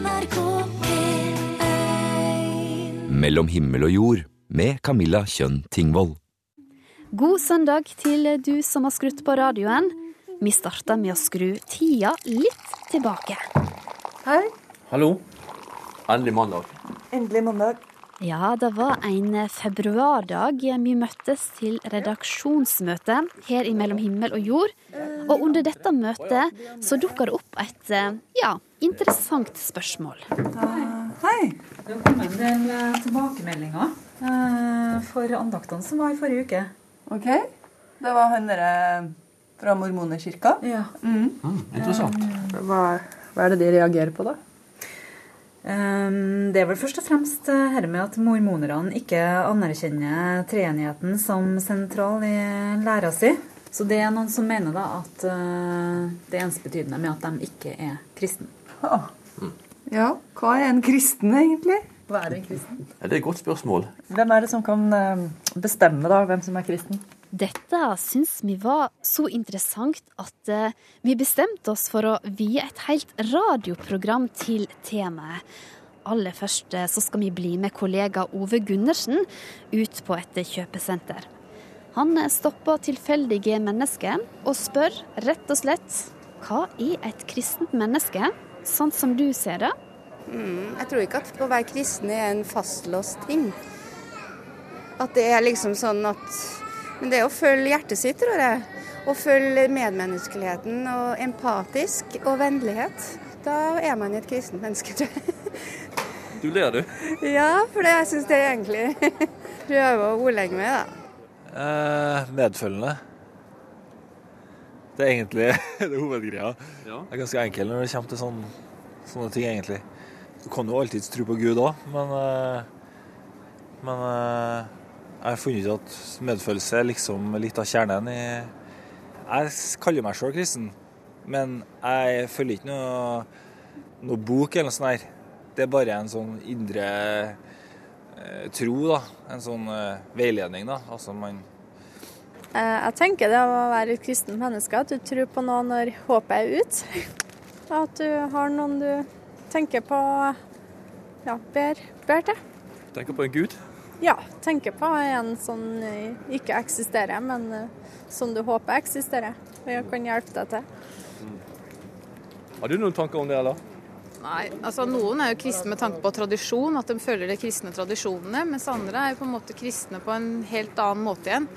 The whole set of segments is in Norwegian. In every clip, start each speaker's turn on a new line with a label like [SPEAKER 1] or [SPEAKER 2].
[SPEAKER 1] NRK P1
[SPEAKER 2] Mellom himmel og jord med Camilla Kjønn Tingvoll.
[SPEAKER 3] God søndag til du som har skrudd på radioen. Vi starter med å skru tida litt tilbake.
[SPEAKER 4] Hei.
[SPEAKER 5] Hallo. Endelig mandag.
[SPEAKER 4] Endelig mandag.
[SPEAKER 3] Ja, det var en februardag vi møttes til redaksjonsmøte her i Mellom himmel og jord. Og under dette møtet så dukka det opp et ja, interessant spørsmål.
[SPEAKER 4] Hei. Det har kommet en del eh, tilbakemeldinger eh, for andaktene som var i forrige uke.
[SPEAKER 6] Ok. Det var han derre fra Mormonerkirka.
[SPEAKER 4] Ja.
[SPEAKER 5] Interessant.
[SPEAKER 6] Hva, hva er det de reagerer på, da?
[SPEAKER 4] Um, det er vel først og fremst eh, dette med at mormonerne ikke anerkjenner treenigheten som sentral i læra si. Så det er noen som mener da at eh, det er ensbetydende med at de ikke er kristne.
[SPEAKER 6] Ah. Ja, hva er en kristen, egentlig?
[SPEAKER 4] Hva er en kristen?
[SPEAKER 5] Det er et godt spørsmål.
[SPEAKER 6] Hvem er det som kan eh, bestemme da, hvem som er kristen?
[SPEAKER 3] Dette syns vi var så interessant at eh, vi bestemte oss for å vie et helt radioprogram til temaet. Aller først eh, så skal vi bli med kollega Ove Gundersen ut på et kjøpesenter. Han stopper tilfeldige mennesker og spør rett og slett hva er et kristent menneske, sånn som du ser det?
[SPEAKER 7] Jeg tror ikke at å være kristen er en fastlåst ting. At det er liksom sånn at Men det er å følge hjertet sitt, tror jeg. Å følge medmenneskeligheten og empatisk og vennlighet. Da er man et kristent menneske, tror jeg.
[SPEAKER 5] Du ler, du.
[SPEAKER 7] Ja, for det jeg syns det er egentlig prøver å ordlegge meg, da.
[SPEAKER 8] Eh, medfølgende. Det er egentlig det er hovedgreia.
[SPEAKER 5] Ja.
[SPEAKER 8] Det er ganske enkelt når det kommer til sånne, sånne ting, egentlig. Du kan jo alltids tro på Gud òg, men, eh, men eh, jeg har funnet ut at medfølelse er liksom litt av kjernen i Jeg kaller meg sjøl kristen, men jeg følger ikke noe, noe bok eller noe sånt. her. Det er bare en sånn indre eh, tro, da. En sånn veiledning, da. Altså man
[SPEAKER 9] Jeg tenker det å være et kristent menneske, at du tror på noe når håpet er ute. At du har noen du tenker på ja, ber, ber til.
[SPEAKER 5] Tenker på en gud.
[SPEAKER 9] Ja, tenker på en som eh, ikke eksisterer, men eh, som du håper eksisterer. Og kan hjelpe deg til.
[SPEAKER 5] Har du noen tanker om det, eller?
[SPEAKER 10] Nei, altså Noen er jo kristne med tanke på tradisjon, at de følger de kristne tradisjonene. Mens andre er jo på en måte kristne på en helt annen måte igjen.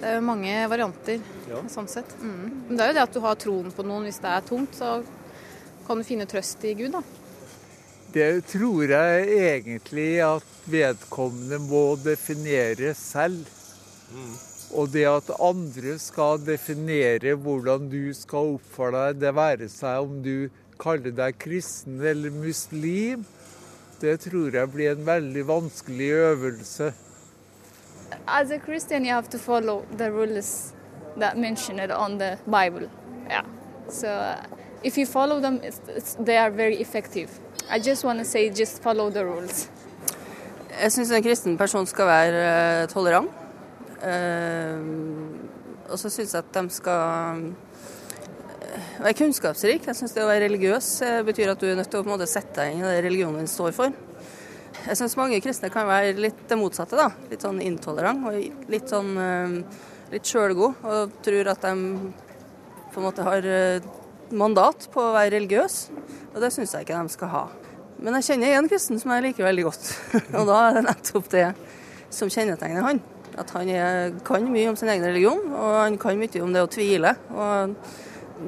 [SPEAKER 10] Det er jo mange varianter
[SPEAKER 5] Ja.
[SPEAKER 10] sånn sett. Mm. Men det er jo det at du har troen på noen. Hvis det er tungt, så kan du finne trøst i Gud, da.
[SPEAKER 11] Det tror jeg egentlig at vedkommende må definere selv. Og det at andre skal definere hvordan du skal oppføre deg, det være seg om du kaller deg kristen eller muslim, det tror jeg blir en veldig vanskelig øvelse.
[SPEAKER 9] As a Christian, you have to follow the rules that mentioned on the Bible. Yeah. So uh, if you follow them, it's, it's, they are very effective. I just want to say, just follow the rules.
[SPEAKER 6] Jeg syns en kristen person skal være eh, tolerant. Uh, og så syns jeg at de skal være kunnskapsrik. Jeg syns det å være religiøs eh, betyr at du er nødt til å måte sette deg inn i det religionen din står for. Jeg syns mange kristne kan være litt det motsatte. da. Litt sånn intolerant og litt sånn eh, litt sjølgod. Og tror at de på en måte har eh, mandat på å være religiøs. Og det syns jeg ikke de skal ha. Men jeg kjenner en kristen som jeg liker veldig godt. og da er det nettopp det som kjennetegner han. At han er, kan mye om sin egen religion, og han kan mye om det å tvile. Og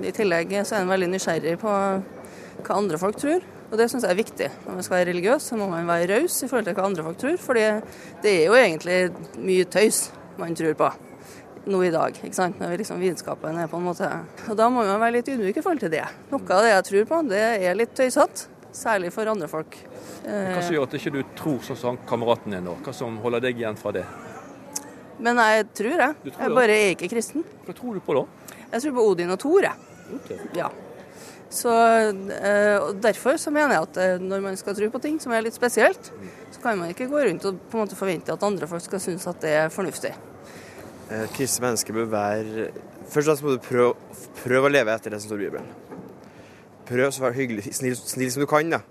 [SPEAKER 6] i tillegg så er en veldig nysgjerrig på hva andre folk tror. Og det syns jeg er viktig. Når man skal være religiøs, så må man være raus i forhold til hva andre folk tror. fordi det er jo egentlig mye tøys man tror på nå i dag. ikke sant? Når liksom vitenskapen er på en måte Og da må man være litt ydmyk i forhold til det. Noe av det jeg tror på, det er litt tøysete. Særlig for andre folk.
[SPEAKER 5] Hva som gjør at ikke du tror sånn som kameraten din nå? Hva som holder deg igjen fra det?
[SPEAKER 6] Men jeg tror jeg.
[SPEAKER 5] Tror
[SPEAKER 6] Jeg bare er ikke kristen.
[SPEAKER 5] Hva tror du på da?
[SPEAKER 6] Jeg tror på Odin og Thor, jeg. Ja. Så eh, og Derfor så mener jeg at eh, når man skal tro på ting som er litt spesielt, så kan man ikke gå rundt og på en måte forvente at andre folk skal synes at det er fornuftig.
[SPEAKER 12] Et mennesker menneske bør være Først og fremst må du prøve, prøve å leve etter det som står i Bibelen. Prøv å være hyggelig, snill, snill som du kan. da.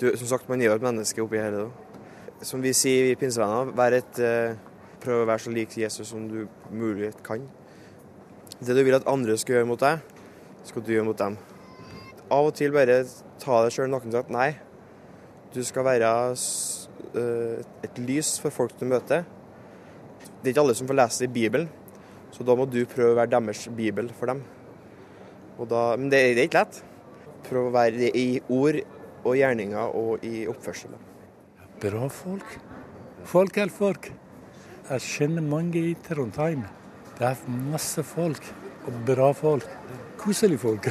[SPEAKER 12] du, som sagt, man er jo et menneske oppi hele det. Som vi sier i pinsevenner, eh, prøv å være så lik Jesus som du mulig kan. Det du vil at andre skal gjøre mot deg, skal du gjøre mot dem. Av og til bare ta deg sjøl nakken og si at nei, du skal være eh, et lys for folk du møter. Det er ikke alle som får lese det i Bibelen, så da må du prøve å være deres bibel for dem. Da, men det, det er ikke lett. Prøv å være det i ord og gjerninger og i oppførsel.
[SPEAKER 1] Bra folk. Folk er folk. Jeg kjenner mange i Trondheim. Det er masse folk, og bra folk. Koselige folk.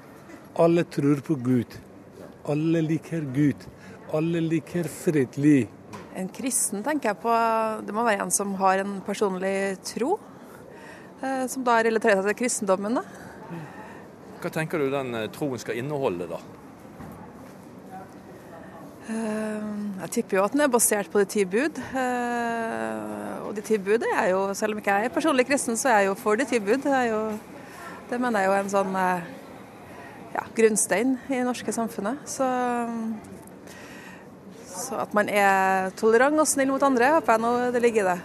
[SPEAKER 1] Alle tror på Gud. Alle liker Gud. Alle liker fredelig.
[SPEAKER 13] En kristen tenker jeg på, det må være en som har en personlig tro. eh, Som da relaterer seg til kristendommen. da.
[SPEAKER 5] Hva tenker du den eh, troen skal inneholde, da?
[SPEAKER 13] Eh, Jeg tipper jo at den er basert på de ti bud. Eh, tilbudet. de ti bud er jo, selv om ikke jeg er personlig kristen, så er jeg jo for de tilbud. Det, er jo, det mener jeg jo er en sånn eh, ja, grunnstein i det norske samfunnet. Så, så at man er tolerant og snill mot andre, håper jeg nå det ligger i det.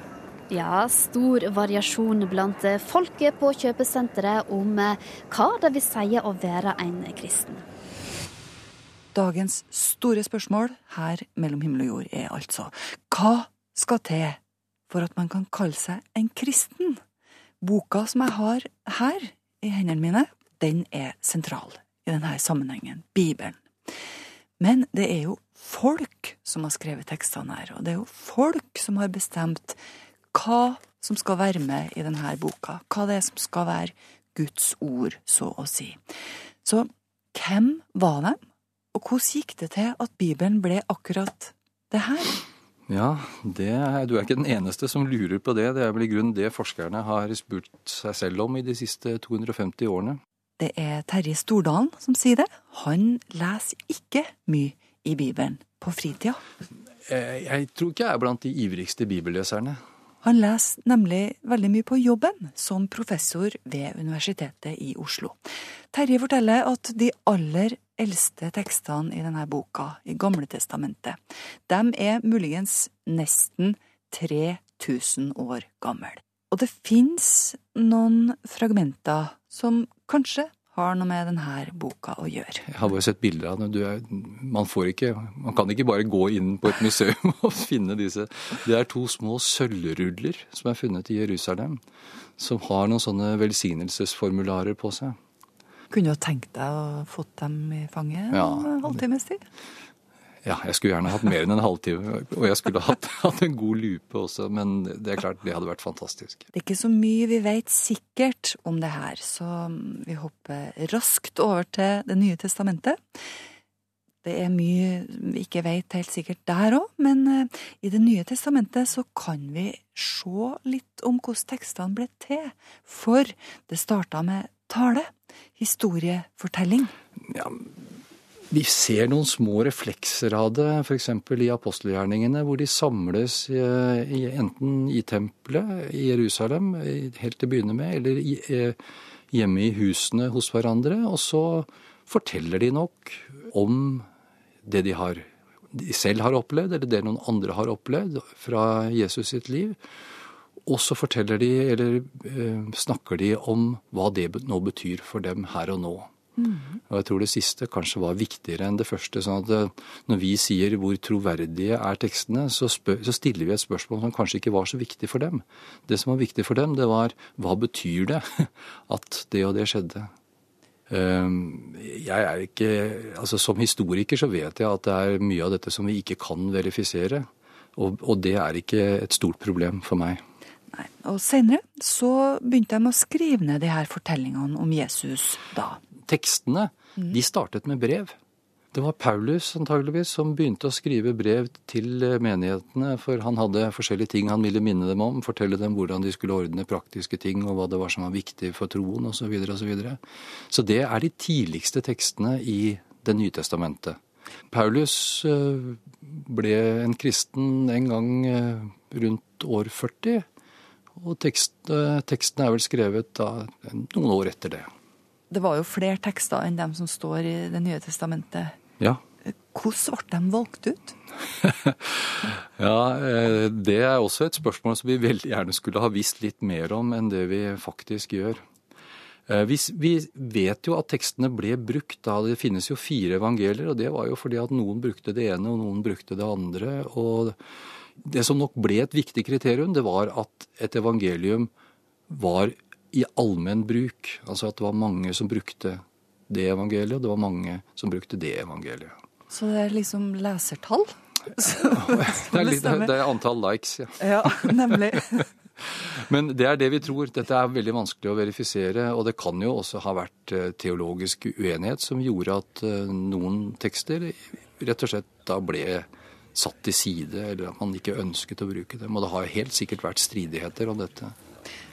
[SPEAKER 3] Ja, stor variasjon blant eh, folket på kjøpesenteret om eh, hva det vil si å være en kristen.
[SPEAKER 14] Dagens store spørsmål her mellom himmel og jord er altså hva skal til for at man kan kalle seg en kristen? Boka som jeg har her i hendene mine, den er sentral i denne sammenhengen, Bibelen. Men det er jo folk som har skrevet tekstene her, og det er jo folk som har bestemt hva som skal være med i denne boka, hva det er som skal være Guds ord, så å si. Så hvem var de, og hvordan gikk det til at Bibelen ble akkurat det her?
[SPEAKER 15] Ja, det er, du er ikke den eneste som lurer på det. Det er vel i grunnen det forskerne har spurt seg selv om i de siste 250 årene.
[SPEAKER 14] Det er Terje Stordalen som sier det. Han leser ikke mye i Bibelen på fritida.
[SPEAKER 15] Eh, Jeg tror ikke jeg er blant de ivrigste bibelleserne.
[SPEAKER 14] Han leser nemlig veldig mye på jobben som professor ved Universitetet i Oslo. Terje forteller at de aller eldste tekstene i denne boka, i Gamle testamentet, de er muligens nesten 3000 år gammel. Og det fins noen fragmenter som kanskje har noe med denne boka å gjøre.
[SPEAKER 15] Jeg har bare sett bilder av er, man, får ikke, man kan ikke bare gå inn på et museum og finne disse. Det er to små sølvruller som er funnet i Jerusalem, som har noen sånne velsignelsesformularer på seg.
[SPEAKER 14] Kunne du ha tenkt deg å fått dem i fanget
[SPEAKER 15] Ja.
[SPEAKER 14] en halvtimes tid?
[SPEAKER 15] Ja, jeg skulle gjerne hatt mer enn en halvtime, og jeg skulle hatt, hatt en god lupe også, men det er klart, det hadde vært fantastisk.
[SPEAKER 14] Det er ikke så mye vi vet sikkert om det her, så vi hopper raskt over til Det nye testamentet. Det er mye vi ikke vet helt sikkert der òg, men eh, i Det nye testamentet så kan vi se litt om hvordan tekstene ble til. For det starta med tale, historiefortelling.
[SPEAKER 15] Ja, vi ser noen små reflekser av det, f.eks. i apostelgjerningene, hvor de samles eh, i, enten i tempelet i Jerusalem, helt til å begynne med, eller i, eh, hjemme i husene hos hverandre. Og så forteller de nok om det de, har, de selv har opplevd, eller det noen andre har opplevd fra Jesus sitt liv. Og så forteller de, eller eh, snakker de om hva det nå betyr for dem her og nå. Og jeg tror det siste kanskje var viktigere enn det første. sånn at eh, Når vi sier hvor troverdige er tekstene, så, spør, så stiller vi et spørsmål som kanskje ikke var så viktig for dem. Det som var viktig for dem, det var hva betyr det at det og det skjedde? Ehm, Jeg er ikke, altså Som historiker så vet jeg at det er mye av dette som vi ikke kan verifisere. Og, og det er ikke et stort problem for meg.
[SPEAKER 14] Nei, Og senere så begynte de å skrive ned de her fortellingene om Jesus da.
[SPEAKER 15] Tekstene, de startet med brev. Det var Paulus antageligvis som begynte å skrive brev til eh, menighetene, for han hadde forskjellige ting han ville minne dem om, fortelle dem hvordan de skulle ordne praktiske ting, og hva det var som var viktig for troen, osv. Så, videre, og så, videre. så det er de tidligste tekstene i Det nye testamentet. Paulus eh, ble en kristen en gang eh, rundt år 40, og tekst, eh, teksten er vel skrevet da, noen år etter det.
[SPEAKER 14] Det var jo flere tekster enn dem som står i Det nye testamentet.
[SPEAKER 15] Ja.
[SPEAKER 14] Hvordan ble de valgt ut?
[SPEAKER 15] Ja, eh, det er også et spørsmål som vi veldig gjerne skulle ha visst litt mer om enn det vi faktisk gjør. Eh, Vi, vi vet jo at tekstene ble brukt. da Det finnes jo fire evangelier, og det var jo fordi at noen brukte det ene og noen brukte det andre. og Det som nok ble et viktig kriterium, det var at et evangelium var i allmenn bruk. Altså at det var mange som brukte det evangeliet, og det var mange som brukte det evangeliet.
[SPEAKER 14] Så det er liksom lesertall?
[SPEAKER 15] Det er, litt, det er antall likes, ja.
[SPEAKER 14] Ja, nemlig.
[SPEAKER 15] Men det er det vi tror. Dette er veldig vanskelig å verifisere. Og det kan jo også ha vært eh, teologisk uenighet som gjorde at eh, noen tekster rett og slett da ble satt til side, eller at man ikke ønsket å bruke dem. Og det har helt sikkert vært stridigheter om dette.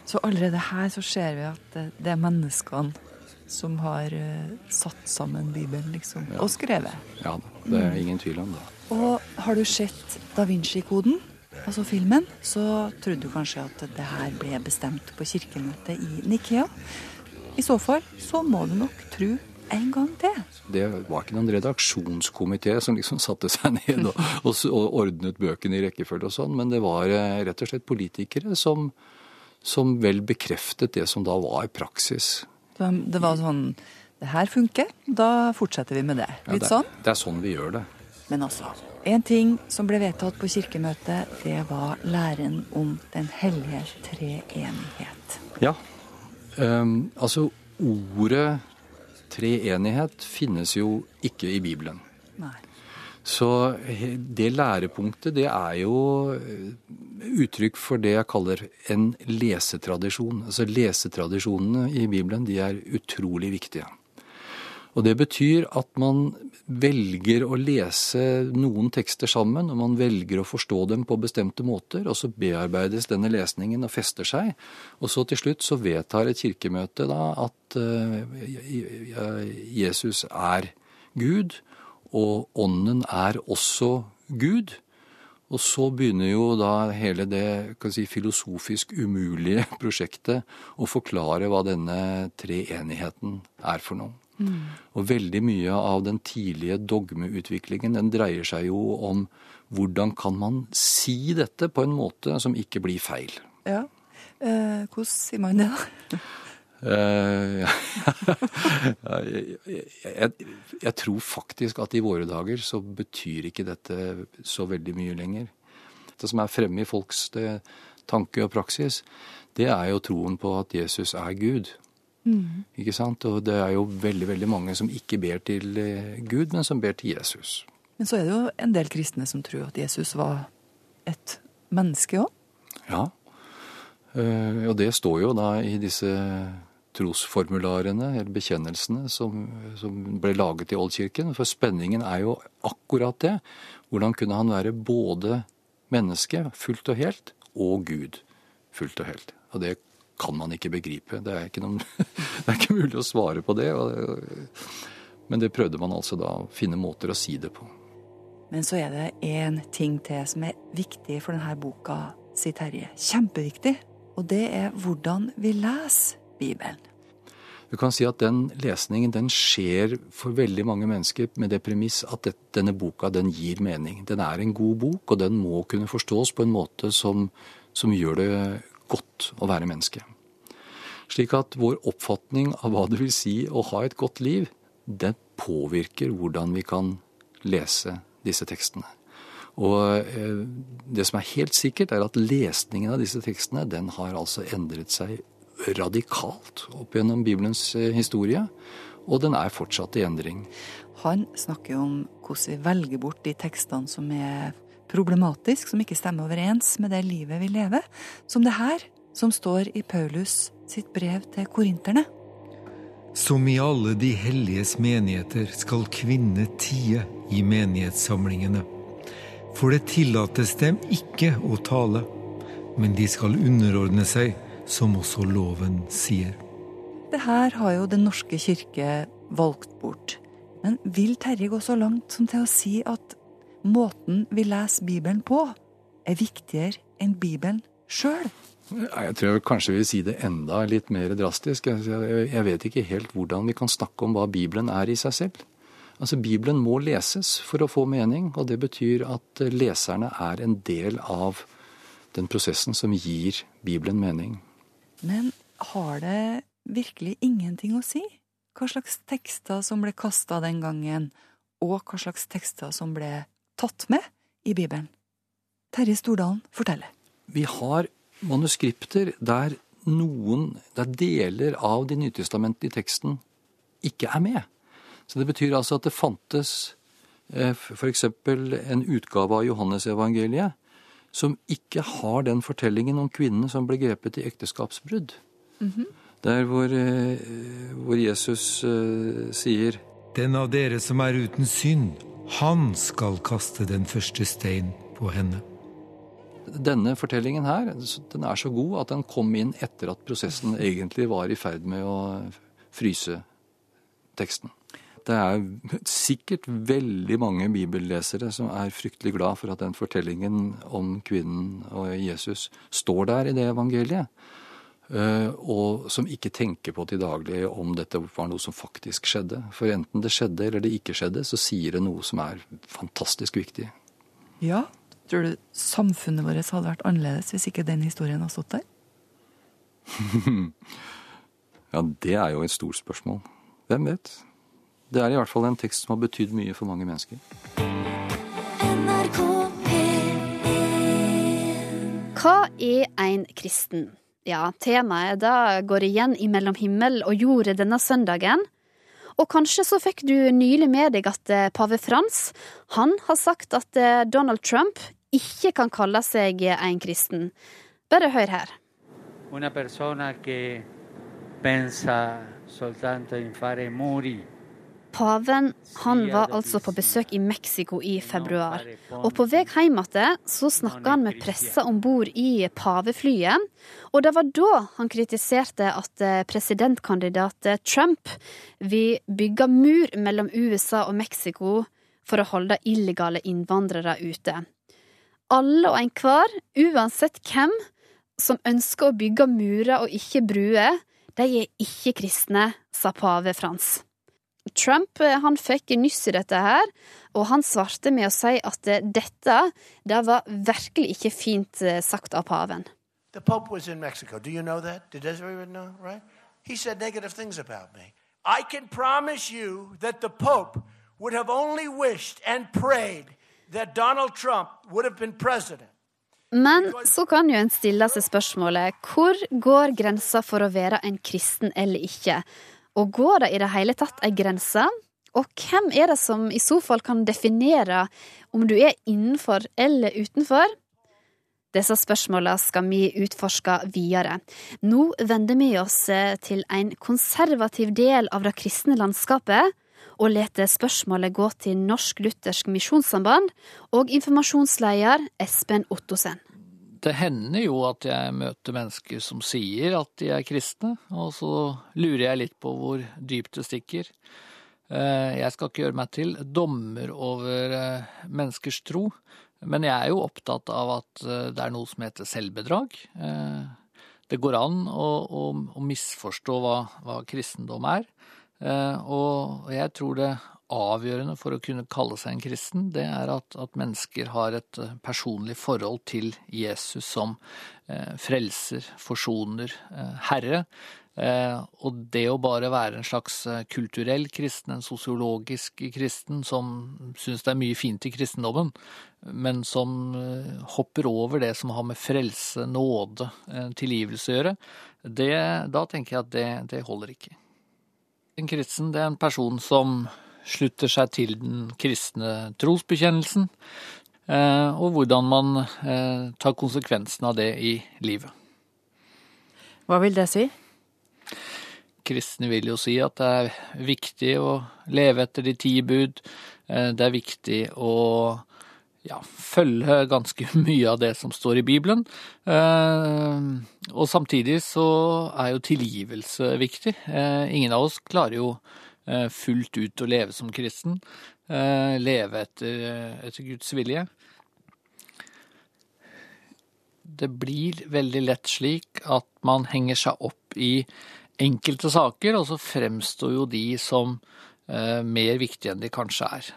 [SPEAKER 14] Så allerede her så ser vi at det- er menneskene som har eh, satt sammen Bibelen, liksom, og skrevet.
[SPEAKER 15] Ja, det er ingen tvil om det.
[SPEAKER 14] Og har du sett Da Vinci-koden, altså filmen, så trodde du kanskje at det her ble bestemt på kirkemøtet i Nikea. I så fall så må du nok tro en gang til.
[SPEAKER 15] Det var ikke noen redaksjonskomité som liksom satte seg ned og, og, og ordnet bøkene i rekkefølge og sånn, men det var eh, rett og slett politikere som, som vel bekreftet det som da var i
[SPEAKER 14] praksis. Det var sånn Det her funker, da fortsetter vi med det.
[SPEAKER 15] Ja,
[SPEAKER 14] Litt
[SPEAKER 15] det,
[SPEAKER 14] sånn.
[SPEAKER 15] Det er sånn vi gjør det.
[SPEAKER 14] Men altså, en ting som ble vedtatt på kirkemøtet, det var læren om Den hellige treenighet.
[SPEAKER 15] Ja. Um, altså, ordet treenighet finnes jo ikke i Bibelen.
[SPEAKER 14] Nei.
[SPEAKER 15] Så det lærepunktet, det er jo eh, uttrykk for det jeg kaller en lesetradisjon. Altså lesetradisjonene i Bibelen, de er utrolig viktige. Og det betyr at man velger å lese noen tekster sammen, og man velger å forstå dem på bestemte måter, og så bearbeides denne lesningen og fester seg. Og så til slutt så vedtar et kirkemøte da at eh, Jesus er Gud, og ånden er også Gud. Og så begynner jo da hele det si, filosofisk umulige prosjektet å forklare hva denne treenigheten er for noe. Og veldig mye av den tidlige dogmeutviklingen den dreier seg jo om hvordan kan man si dette på en måte som ikke blir feil.
[SPEAKER 14] Ja. Eh, hvordan sier man det, da?
[SPEAKER 15] Eh, jeg, jeg, jeg tror faktisk at i våre dager så betyr ikke dette så veldig mye lenger. Det som er fremme i folks det, tanke og praksis, det er jo troen på at Jesus er Gud.
[SPEAKER 14] Mm.
[SPEAKER 15] Ikke sant? Og det er jo veldig, veldig mange som ikke ber til eh, Gud, men som ber til Jesus.
[SPEAKER 14] Men så er det jo en del kristne som tror at Jesus var et menneske òg.
[SPEAKER 15] Ja. Eh, Og det står jo da i disse trosformularene, eller bekjennelsene, som, som ble laget i Oldkirken. For spenningen er jo akkurat det. Hvordan kunne han være både menneske, fullt og helt, og Gud, fullt og helt? Og det kan man ikke begripe. Det er ikke, noen, det er ikke mulig å svare på det. Men det prøvde man altså da å finne måter å si det på.
[SPEAKER 14] Men så er det én ting til som er viktig for denne boka, sier Terje. Kjempeviktig. Og det er hvordan vi leser Bibelen.
[SPEAKER 15] Du kan si at den lesningen den skjer for veldig mange mennesker med det premiss at det, denne boka den gir mening. Den er en god bok, og den må kunne forstås på en måte som, som gjør det godt å være menneske. Slik at vår oppfatning av hva det vil si å ha et godt liv, den påvirker hvordan vi kan lese disse tekstene. Og eh, det som er helt sikkert, er at lesningen av disse tekstene den har altså endret seg radikalt opp gjennom Bibelens eh, historie, og den er fortsatt i endring.
[SPEAKER 14] Han snakker jo om hvordan vi velger bort de tekstene som er problematiske, som ikke stemmer overens med det livet vi lever. Som det her, som står i Paulus sitt brev til korinterne.
[SPEAKER 16] Som i alle de helliges menigheter skal kvinner tie i menighetssamlingene. For det tillates dem ikke å tale, men de skal underordne seg, som også loven sier.
[SPEAKER 14] Det her har jo Den norske kirke valgt bort. Men vil Terje gå så langt som til å si at måten vi leser Bibelen på, er viktigere enn Bibelen sjøl?
[SPEAKER 15] Jeg tror jeg kanskje vil si det enda litt mer drastisk. Jeg- vet ikke helt hvordan vi kan snakke om hva Bibelen er i seg selv. Altså, Bibelen må leses for å få mening, og det betyr at leserne er en del av den prosessen som gir Bibelen mening.
[SPEAKER 14] Men har det virkelig ingenting å si hva slags tekster som ble kasta den gangen, og hva slags tekster som ble tatt med i Bibelen? Terje Stordalen forteller.
[SPEAKER 15] Vi har manuskripter der noen, der deler av de nytestamentlige teksten ikke er med. Så det betyr altså at det fantes eh, f.eks. en utgave av Johannesevangeliet som ikke har den fortellingen om kvinnen som ble grepet i ekteskapsbrudd. Mm -hmm. Der hvor, eh, hvor Jesus uh, sier
[SPEAKER 16] Den av dere som er uten synd, han skal kaste den første stein på henne.
[SPEAKER 15] Denne fortellingen her den er så god at den kom inn etter at prosessen egentlig var i ferd med å fryse teksten. Det er sikkert veldig mange bibellesere som er fryktelig glad for at den fortellingen om kvinnen og Jesus står der i det evangeliet. Eh, og som ikke tenker på til daglig om dette var noe som faktisk skjedde. For enten det skjedde eller det ikke skjedde, så sier det noe som er fantastisk viktig.
[SPEAKER 14] Ja, tror du samfunnet vårt hadde vært annerledes hvis ikke den historien hadde stått der?
[SPEAKER 15] ja, det er jo et stort spørsmål. Hvem vet? Det er i hvert fall en tekst som har betydd mye for mange mennesker.
[SPEAKER 3] Hva er en kristen? Ja, temaet da går igjen i Mellom himmel og jord denne søndagen. Og kanskje så fikk du nylig med deg at eh, pave Frans han har sagt at eh, Donald Trump ikke kan kalle seg en kristen. Bare hør her.
[SPEAKER 17] Una persona che pensa soltanto in fare muri
[SPEAKER 3] Paven han var altså på besøk i Mexico i februar. Og på vei hjem igjen så snakka han med pressa om bord i paveflyet. Og det var da han kritiserte at eh, presidentkandidat Trump vil bygge mur mellom USA og Mexico for å holde illegale innvandrere ute. Alle og enhver, uansett hvem, som ønsker å bygge murer og ikke bruer, de er ikke kristne, sa pave Frans. Trump eh, han fikk nyss i dette her, og han svarte med å si at eh, dette det var virkelig ikke fint eh, sagt av paven.
[SPEAKER 18] The Pope was in Mexico. Do you know that? Did everyone know, right? He said negative things about me. I can promise you that the Pope would have only wished and prayed that Donald Trump would have been president.
[SPEAKER 3] Men så kan jo en stille seg spørsmålet hvor går grensa for å være en kristen eller ikke? Og går det i det hele tatt ei grense? Og hvem er det som i så fall kan definere om du er innenfor eller utenfor? Disse spørsmålene skal vi utforske videre. Nå vender vi oss eh, til en konservativ del av det kristne landskapet, og leter spørsmålet gå til Norsk Luthersk Misjonssamband og informasjonsleder Espen Ottosen
[SPEAKER 19] det hender jo at jeg møter mennesker som sier at de er kristne, og så lurer jeg litt på hvor dypt det stikker. Eh, jeg skal ikke gjøre meg til dommer over eh, menneskers tro, men jeg er jo opptatt av at eh, det er noe som heter selvbedrag. Det går an å, å, å misforstå hva, hva, kristendom er, og jeg tror det avgjørende for å kunne kalle seg en kristen, det er at, at mennesker har et eh, personlig forhold til Jesus som eh, frelser, forsoner, eh, herre. Eh, og det å bare være en slags eh, kulturell kristen, en sosiologisk kristen, som syns det er mye fint i kristendommen, men som eh, hopper over det som har med frelse, nåde, tilgivelse å gjøre, det, da tenker jeg at det, det holder ikke. En kristen det er en person som slutter seg til den kristne trosbekjennelsen, eh, og hvordan man eh, tar konsekvensen av det i livet.
[SPEAKER 14] Hva vil det si?
[SPEAKER 19] Kristne vil jo si at det er viktig å leve etter de ti bud. Eh, det er viktig å ja, følge ganske mye av det som står i Bibelen. Og samtidig så er jo tilgivelse viktig. Ingen av oss klarer jo fullt ut å leve som kristen. Eh, leve etter, etter Guds vilje. Det blir veldig lett slik at man henger seg opp i enkelte saker, og så fremstår jo de som eh, mer viktige enn de kanskje er.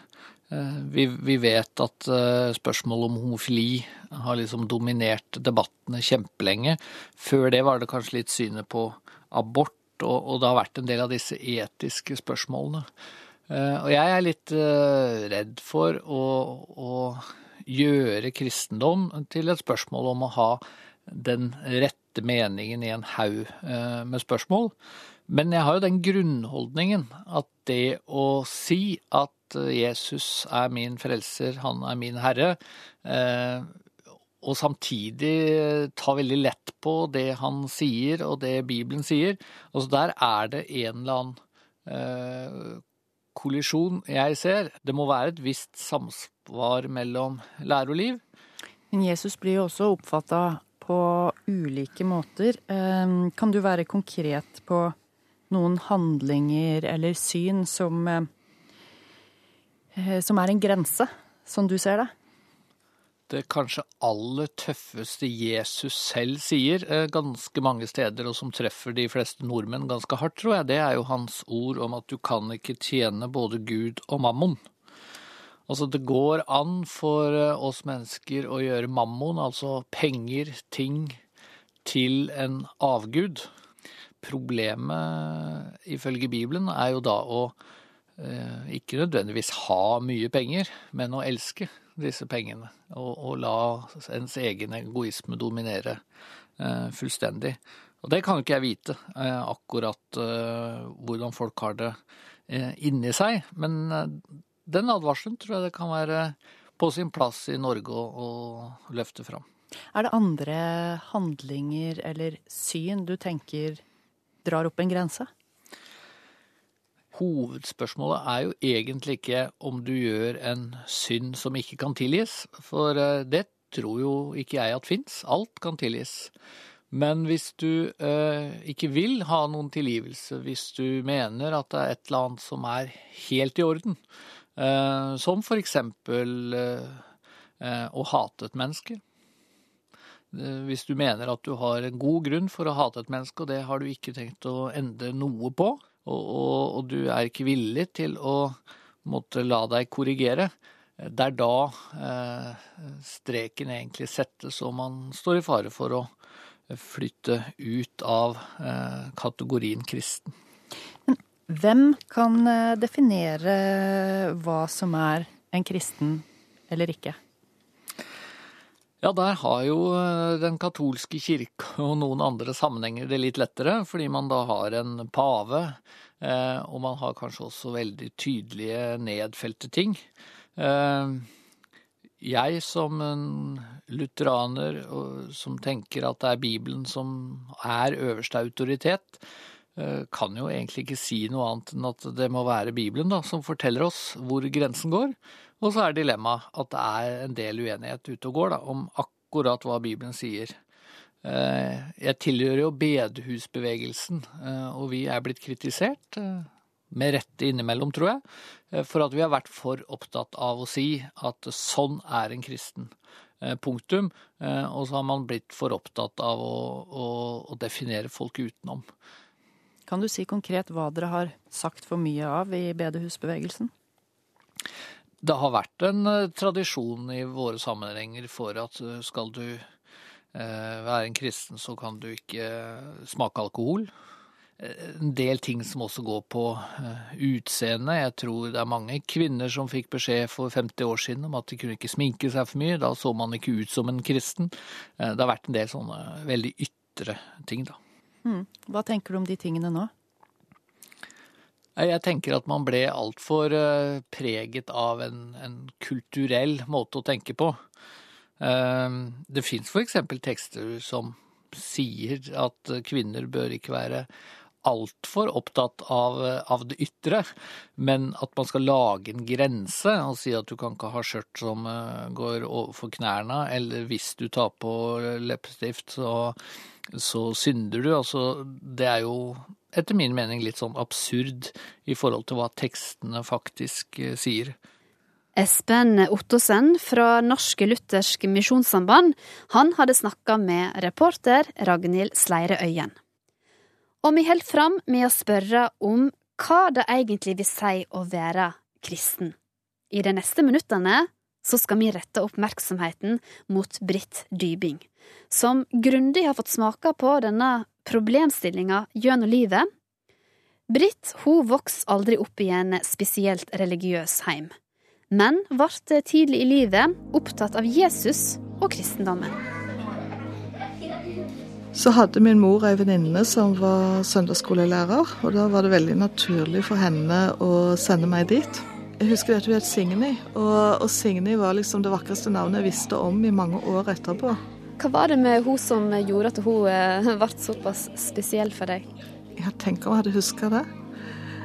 [SPEAKER 19] Eh, vi, vi vet at eh, spørsmålet om homofili har liksom dominert debattene kjempelenge. Før det var det kanskje litt synet på abort, og, og det har vært en del av disse etiske spørsmålene. Eh, Og jeg er litt eh, redd for å, å gjøre kristendom til et spørsmål om å ha den rette meningen i en haug eh, med spørsmål. Men jeg har jo den grunnholdningen at det å si at Jesus er min frelser, han er min herre, og samtidig ta veldig lett på det han sier og det Bibelen sier, altså der er det en eller annen eh, kollisjon jeg ser. Det må være et visst samsvar mellom lære og liv.
[SPEAKER 14] Men Jesus blir jo også oppfatta på ulike måter. Eh, Kan du være konkret på noen handlinger eller syn som, eh, som er en grense, som du ser det?
[SPEAKER 19] Det kanskje aller tøffeste Jesus selv sier eh, ganske mange steder, og som treffer de fleste nordmenn ganske hardt, tror jeg, det er jo hans ord om at du kan ikke tjene både Gud og mammon. Altså, det går an for eh, oss mennesker å gjøre mammon, altså penger, ting, til en avgud. Problemet, ifølge Bibelen, er jo da å eh, ikke nødvendigvis ha mye penger, men å elske disse pengene. Og, og la ens egen egoisme dominere eh, fullstendig. Og det kan jo ikke jeg vite, eh, akkurat eh, hvordan folk har det eh, inni seg. Men eh, den advarselen tror jeg det kan være på sin plass i Norge å, å løfte fram.
[SPEAKER 14] Er det andre handlinger eller syn du tenker drar opp en grense?
[SPEAKER 19] Hovedspørsmålet er jo egentlig ikke om du gjør en synd som ikke kan tilgis, for eh, det tror jo ikke jeg at fins. Alt kan tilgis. Men hvis du eh, ikke vil ha noen tilgivelse, hvis du mener at det er et eller annet som er helt i orden, eh, som for eksempel eh, eh, å hate et menneske, Eh, hvis du mener at du har en god grunn for å hate et menneske, og det har du ikke tenkt å endre noe på, og, og, og du er ikke villig til å måtte la deg korrigere, eh, det er da eh, streken egentlig settes, og man står i fare for å flytte ut av eh, kategorien kristen.
[SPEAKER 14] Hvem kan eh, definere hva som er en kristen eller ikke?
[SPEAKER 19] Ja, der har jo eh, den katolske kirke og noen andre sammenhenger det litt lettere, fordi man da har en pave, eh, og man har kanskje også veldig tydelige nedfelte ting. Eh, Jeg som en lutheraner som tenker at det er Bibelen som er øverste autoritet, kan jo egentlig ikke si noe annet enn at det må være Bibelen da, som forteller oss hvor grensen går. Og så er dilemmaet at det er en del uenighet ute og går da, om akkurat hva Bibelen sier. Eh, Jeg tilhører jo bedehusbevegelsen, eh, og vi er blitt kritisert, eh, med rette innimellom, tror jeg, for at vi har vært for opptatt av å si at sånn er en kristen. Punktum. Og så har man blitt for opptatt av å, å, å definere folk utenom.
[SPEAKER 14] Kan du si konkret hva dere har sagt for mye av i bedehusbevegelsen?
[SPEAKER 19] Det har vært en eh, tradisjon i våre sammenhenger for at eh, skal du eh, være en kristen, så kan du ikke smake alkohol. En del ting som også går på utseende. Jeg tror det er mange kvinner som fikk beskjed for 50 år siden om at de kunne ikke sminke seg for mye. Da så man ikke ut som en kristen. Det har vært en del sånne veldig ytre ting, da.
[SPEAKER 14] Mm. Hva tenker du om de tingene nå?
[SPEAKER 19] Jeg tenker at man ble altfor eh, preget av en, en kulturell måte å tenke på. Eh, Det fins f.eks. tekster som sier at kvinner bør ikke være altfor opptatt av, av det ytre, men at man skal lage en grense og si at du kan ikke ha skjørt som eh, går overfor knærne, eller hvis du tar på leppestift, så, så synder du. Altså, det er jo etter min mening litt sånn absurd i forhold til hva tekstene faktisk eh, sier.
[SPEAKER 3] Espen Ottosen fra Norske Lutherske Misjonssamband han hadde snakka med reporter Ragnhild Sleire Øyen. Og vi holder fram med å spørre om hva det egentlig vil si å være kristen. I de neste minuttene så skal vi rette oppmerksomheten mot Britt Dybing, som grundig har fått smake på denne problemstillinga gjennom livet. Britt hun vokste aldri opp i en spesielt religiøs heim, men ble tidlig i livet opptatt av Jesus og kristendommen.
[SPEAKER 20] Så hadde min mor ei venninne som var søndagsskolelærer, og da var det veldig naturlig for henne å sende meg dit. Jeg husker at hun het Signy, og, og Signy var liksom det vakreste navnet jeg visste om i mange år etterpå.
[SPEAKER 3] Hva var det med hun som gjorde at hun eh, ble såpass spesiell for deg?
[SPEAKER 20] Jeg tenker jeg hadde huska det.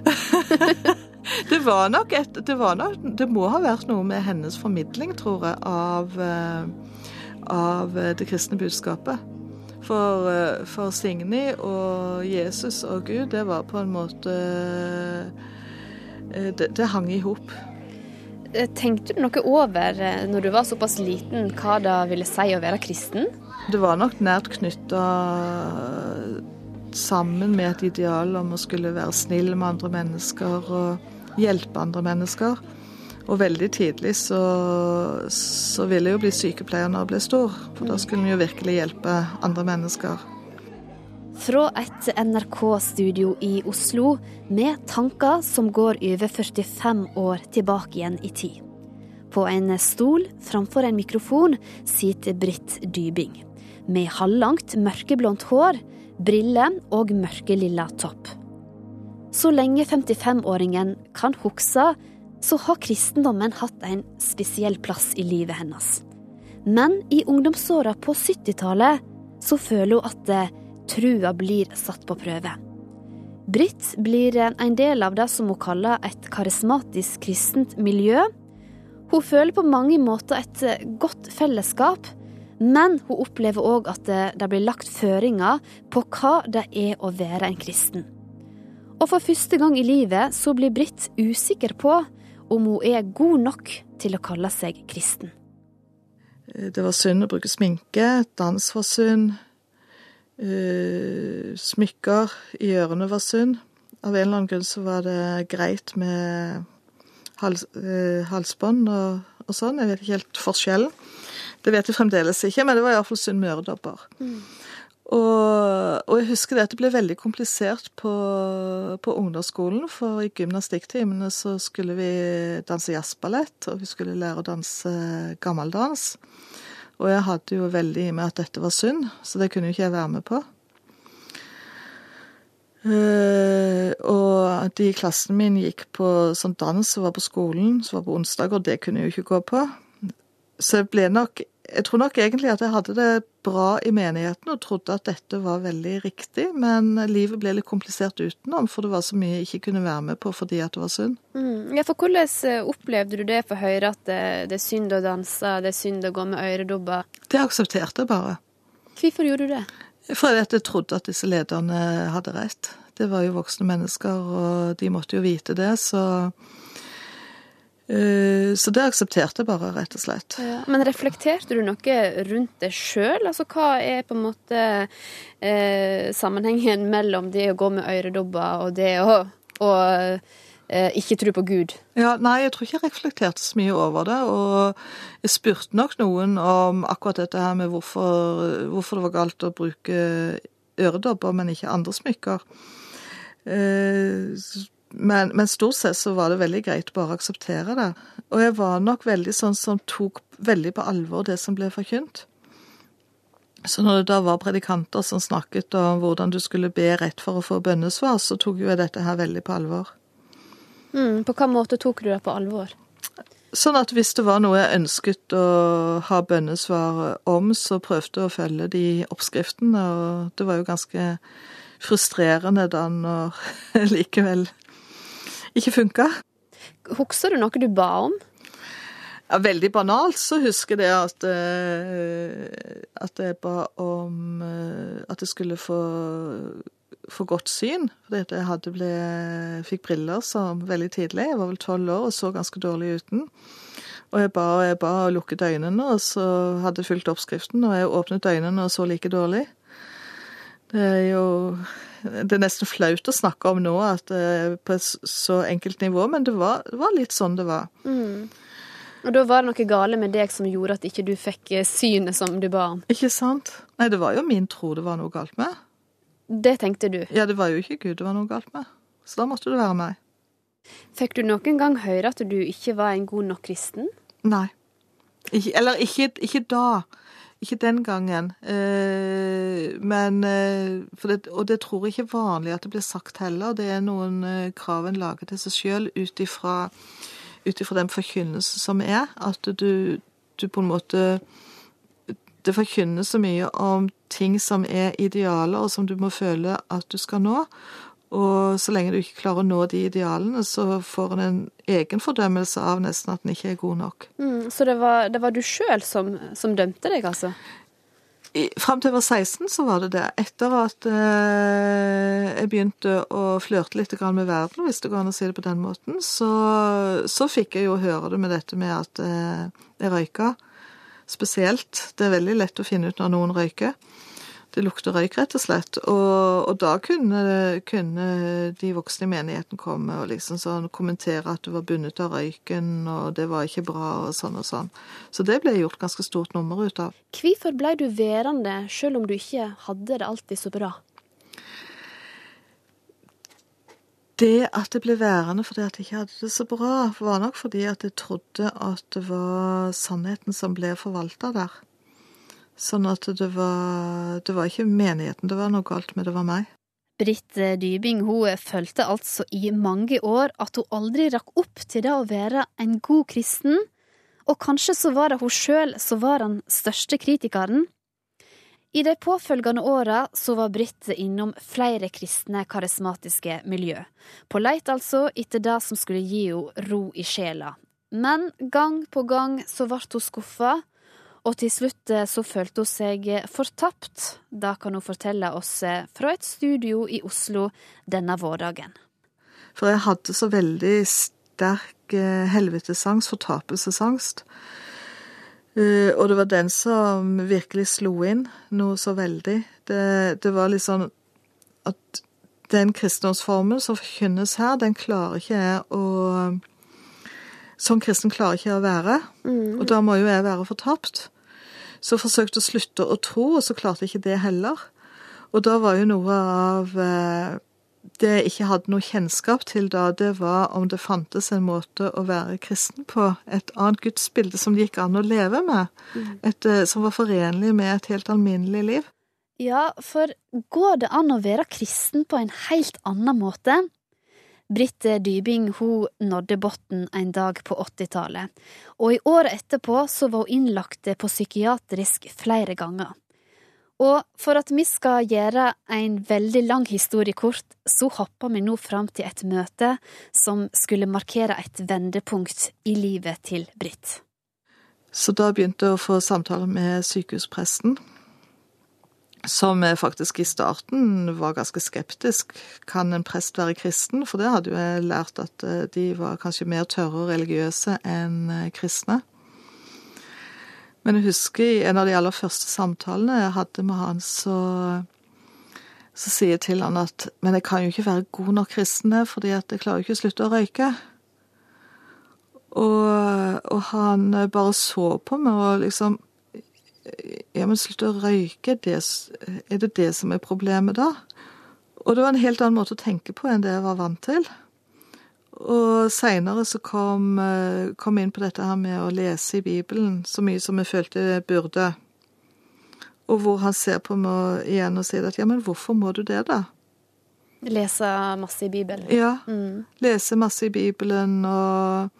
[SPEAKER 20] det var nok et det, var nok, det må ha vært noe med hennes formidling, tror jeg, av, eh, av det kristne budskapet. For, eh, for Signy og Jesus og Gud, det var på en måte Det, det hang i hop.
[SPEAKER 3] Tenkte du noe over, når du var såpass liten, hva det ville si å være kristen?
[SPEAKER 20] Det var nok nært knytta sammen med et ideal om å skulle være snill med andre mennesker og hjelpe andre mennesker. Og veldig tidlig så, så ville jeg jo bli sykepleier når jeg ble stor, for da skulle en jo virkelig hjelpe andre mennesker.
[SPEAKER 3] Fra et NRK-studio i Oslo med tanker som går over 45 år tilbake igjen i tid. På en stol framfor en mikrofon sitter Britt Dybing. Med halvlangt, mørkeblondt hår, briller og mørkelilla topp. Så lenge 55-åringen kan huske, så har kristendommen hatt en spesiell plass i livet hennes. Men i ungdomsåra på 70-tallet så føler hun at trua blir satt på prøve. Britt blir en del av det som hun kaller et karismatisk kristent miljø. Hun føler på mange måter et godt fellesskap, men hun opplever òg at det blir lagt føringer på hva det er å være en kristen. Og for første gang i livet så blir Britt usikker på om hun er god nok til å kalle seg kristen.
[SPEAKER 20] Det var synd å bruke sminke, dans var synd, uh, smykker i ørene var synd. Av en eller annen grunn så var det greit med hals, uh, halsbånd og, og, sånn. Jeg vet ikke helt forskjellen. Det vet jeg fremdeles ikke, men det var iallfall synd med øredobber. Mm. Og, og, jeg husker det at det ble veldig komplisert på, på ungdomsskolen, for i gymnastikktimene så skulle vi danse jazzballett, og vi skulle lære å danse gammeldans. Og jeg hadde jo veldig i meg at dette var synd, så det kunne jo ikke jeg være med på. Uh, og de i klassen min gikk på sånn dans som var på skolen, som var på onsdager, det kunne jeg jo ikke gå på. Så jeg ble nok Jeg tror nok egentlig at jeg hadde det bra i menigheten og trodde at dette var veldig riktig, men livet ble litt komplisert utenom, for det var så mye jeg ikke kunne være med på fordi at det var synd.
[SPEAKER 3] Mm. Ja, for hvordan eh, opplevde du det for Høyre, at det, det, er synd å danse, det er synd å gå med øredobber?
[SPEAKER 20] Det aksepterte jeg bare.
[SPEAKER 3] Hvorfor gjorde du det?
[SPEAKER 20] Fordi at jeg trodde at disse lederne hadde rett. Det var jo voksne mennesker, og de måtte jo vite det, så Eh, så det aksepterte jeg bare, rett og slett.
[SPEAKER 3] Ja, men reflekterte du noe rundt det sjøl? Altså, hva er på en måte eh, sammenhengen mellom det å gå med øredobber og det å, å eh, ikke tro på Gud?
[SPEAKER 20] Ja, Nei, jeg tror ikke jeg reflekterte så mye over det. Og jeg spurte nok noen om akkurat dette her med hvorfor, hvorfor det var galt å bruke øredobber, men ikke andre smykker. Eh, men, men, stort sett så var det veldig greit bare å akseptere det. Og jeg var nok veldig sånn som tok veldig på alvor det som ble forkynt. Så når det da var predikanter som snakket om hvordan du skulle be rett for å få bønnesvar, så tok jo jeg dette her veldig på alvor.
[SPEAKER 3] Mm, på hvilken måte tok du det på alvor?
[SPEAKER 20] Sånn at hvis det var noe jeg ønsket å ha bønnesvar om, så prøvde jeg å følge de oppskriftene, og det var jo ganske frustrerende da når likevel ikke funka.
[SPEAKER 3] Husker du noe du ba om?
[SPEAKER 20] Ja, veldig banalt så husker jeg at, uh, at jeg ba om uh, at jeg skulle få, få godt syn. Fordi jeg hadde ble, fikk briller som veldig tidlig. Jeg var vel tolv år og så ganske dårlig uten. Og jeg ba og jeg ba og lukket øynene, og så hadde jeg fulgt oppskriften. Og jeg åpnet øynene og så like dårlig. Det er jo Det er nesten flaut å snakke om nå at, eh, på et så enkelt nivå, men det var, det var litt sånn det var.
[SPEAKER 3] Mm. Og da var det noe gale med deg som gjorde at ikke du fikk eh, synet som du ba om?
[SPEAKER 20] Ikke sant? Nei, det var jo min tro det var noe galt med.
[SPEAKER 3] Det tenkte du?
[SPEAKER 20] Ja, det var jo ikke Gud det var noe galt med. Så da måtte det være meg.
[SPEAKER 3] Fikk du noen gang høre at du ikke var en god nok kristen?
[SPEAKER 20] Nei. Ikke, eller ikke, ikke da. Ikke den gangen. Eh, men eh, det, Og det tror jeg ikke vanlig at det blir sagt heller. Det er noen eh, krav en lager til seg sjøl ut ifra den forkynnelse som er. At du, du på en måte Det forkynnes så mye om ting som er idealer, og som du må føle at du skal nå. Og så lenge du ikke klarer å nå de idealene, så får en en egen fordømmelse av nesten at en ikke er god nok.
[SPEAKER 3] Mm, så det var, det var du sjøl som, som, dømte deg, altså?
[SPEAKER 20] I, fram til jeg var 16, så var det det. Etter at eh, jeg begynte å flørte litt med verden, hvis det går an å si det på den måten, så, så fikk jeg jo høre det med dette med at eh, jeg røyka. Spesielt. Det er veldig lett å finne ut når noen røyker. Det lukter røyk, rett og slett. Og, og da kunne, kunne, de voksne i menigheten komme og liksom sånn kommentere at du var bundet av røyken, og det var ikke bra, og sånn og sånn. Så det ble gjort ganske stort nummer ut av.
[SPEAKER 3] Hvorfor ble du værende, selv om du ikke hadde det alltid så bra?
[SPEAKER 20] Det at det ble værende fordi at jeg ikke hadde det så bra, var nok fordi at jeg trodde at det var sannheten som ble forvalta der. Sånn at det var, det var ikke menigheten det var noe galt med, det var meg.
[SPEAKER 3] Britt Dybing hun følte altså i mange år at hun aldri rakk opp til det å være en god kristen, og kanskje så var det hun sjøl som var den største kritikeren. I de påfølgende åra så var Britt innom flere kristne karismatiske miljø, på leit altså etter det som skulle gi henne ro i sjela. Men gang på gang så ble hun skuffa, og til slutt eh, så følte hun seg eh, fortapt. Da kan hun fortelle oss eh, fra et studio i Oslo denne vårdagen.
[SPEAKER 20] For jeg hadde så veldig sterk helvetesangst, fortapelsesangst. Og det var den som virkelig slo inn noe så veldig. Det, det var litt sånn at den kristendomsformen som forkynnes her, den klarer ikke jeg å Sånn kristen klarer ikke jeg å være. Mm. Og da må jo jeg være fortapt. Så forsøkte å slutte å tro, og så klarte jeg ikke det heller. Og da var jo noe av eh, det jeg ikke hadde noe kjennskap til da, det var om det fantes en måte å være kristen på. Et annet gudsbilde som det gikk an å leve med. Mm. Et, eh, som var forenlig med et helt alminnelig liv.
[SPEAKER 3] Ja, for går det an å være kristen på en helt annen måte? Britt Dybing hun nådde bunnen en dag på 80-tallet, og i året etterpå så var hun innlagt på psykiatrisk flere ganger. Og for at vi skal gjøre en veldig lang historie kort, så hopper vi nå fram til et møte som skulle markere et vendepunkt i livet til Britt.
[SPEAKER 20] Så da begynte jeg å få samtaler med sykehuspresten som faktisk i starten var ganske skeptisk. Kan en prest være kristen? For det hadde jo jeg lært at eh, de var kanskje mer tørre og religiøse enn eh, kristne. Men jeg husker i en av de aller første samtalene jeg hadde med han, så, så sier jeg til han at men jeg kan jo ikke være god nok kristen, fordi at jeg klarer jo ikke å slutte å røyke. Og, og han bare så på meg og liksom ja, men slutt å røyke, det, er det det som er problemet da? Og det var en helt annen måte å tenke på enn det jeg var vant til. Og seinere så kom, eh, kom jeg inn på dette her med å lese i Bibelen så mye som jeg følte jeg burde. Og hvor han ser på meg igjen og sier at ja, men hvorfor må du det, da?
[SPEAKER 3] Lese masse i Bibelen?
[SPEAKER 20] Ja. Mm. Lese masse i Bibelen og,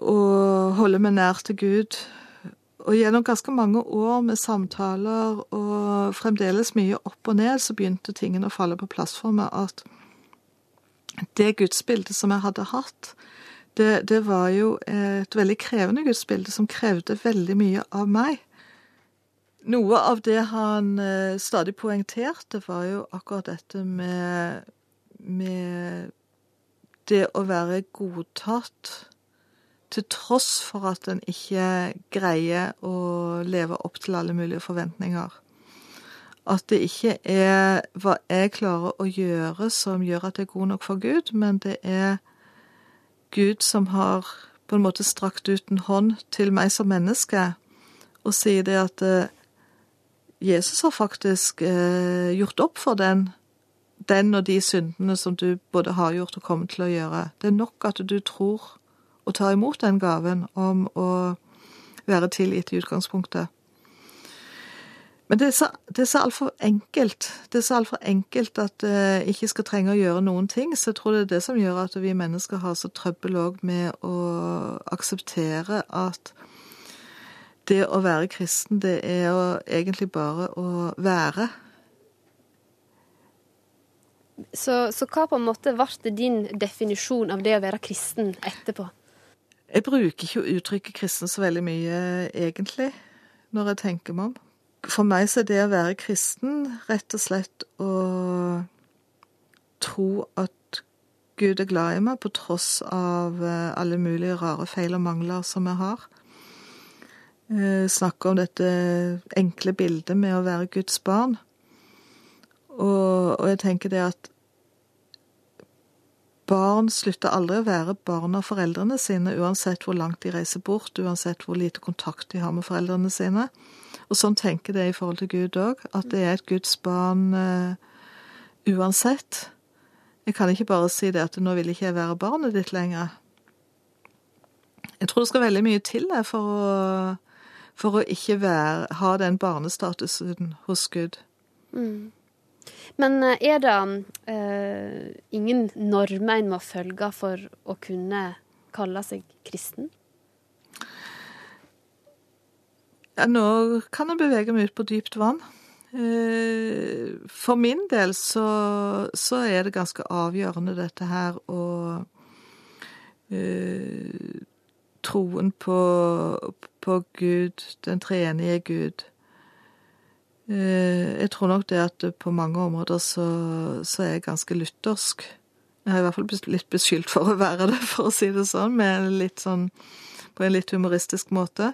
[SPEAKER 20] og holde meg nær til Gud. Og gjennom ganske mange år med samtaler og fremdeles mye opp og ned, så begynte tingene å falle på plass for meg. At det gudsbildet som jeg hadde hatt, det, det var jo et veldig krevende gudsbilde som krevde veldig mye av meg. Noe av det han eh, stadig poengterte, var jo akkurat dette med, med det å være godtatt til tross for at en ikke greier å leve opp til alle mulige forventninger. At det ikke er hva jeg klarer å gjøre som gjør at jeg er god nok for Gud, men det er Gud som har på en måte strakt ut en hånd til meg som menneske og sier det at eh, Jesus har faktisk eh, gjort opp for den, den og de syndene som du både har gjort og kommer til å gjøre. Det er nok at du tror og tar imot den gaven om å være tilgitt i utgangspunktet. Men det er så, det er så altfor enkelt. Det er så altfor enkelt at det uh, ikke skal trenge å gjøre noen ting. Så jeg tror det er det som gjør at vi mennesker har så trøbbel òg med å akseptere at det å være kristen, det er å, egentlig bare å være.
[SPEAKER 3] Så, så, hva på en måte ble din definisjon av det å være kristen etterpå?
[SPEAKER 20] Jeg bruker ikke uttrykket kristen så veldig mye, egentlig, når jeg tenker meg om. For meg så er det å være kristen rett og slett å tro at Gud er glad i meg på tross av eh, alle mulige rare feil og mangler som jeg har. Eh, snakke om dette enkle bildet med å være Guds barn. Og, og jeg tenker det at barn slutter aldri å være barn av foreldrene sine, uansett hvor langt de reiser bort, uansett hvor lite kontakt de har med foreldrene sine. Og sånn tenker det i forhold til Gud òg, at det er et Guds barn uh, uansett. Jeg kan ikke bare si det at nå vil ikke jeg være barnet ditt lenger. Jeg tror det skal veldig mye til for å, for å ikke være, ha den barnestatusen hos Gud.
[SPEAKER 3] Mm. Men eh, er det uh, ingen normer en må følge for å kunne kalle seg kristen?
[SPEAKER 20] Ja, nå kan jeg bevege meg ut på dypt vann. Eh, for min del så, så er det ganske avgjørende dette her å uh, Troen på, på Gud, den treenige Gud. Uh, jeg tror nok det at på mange områder så, så er jeg ganske luthersk. Jeg har i hvert fall blitt litt beskyldt for å være det, for å si det sånn, sånn, på en litt humoristisk måte.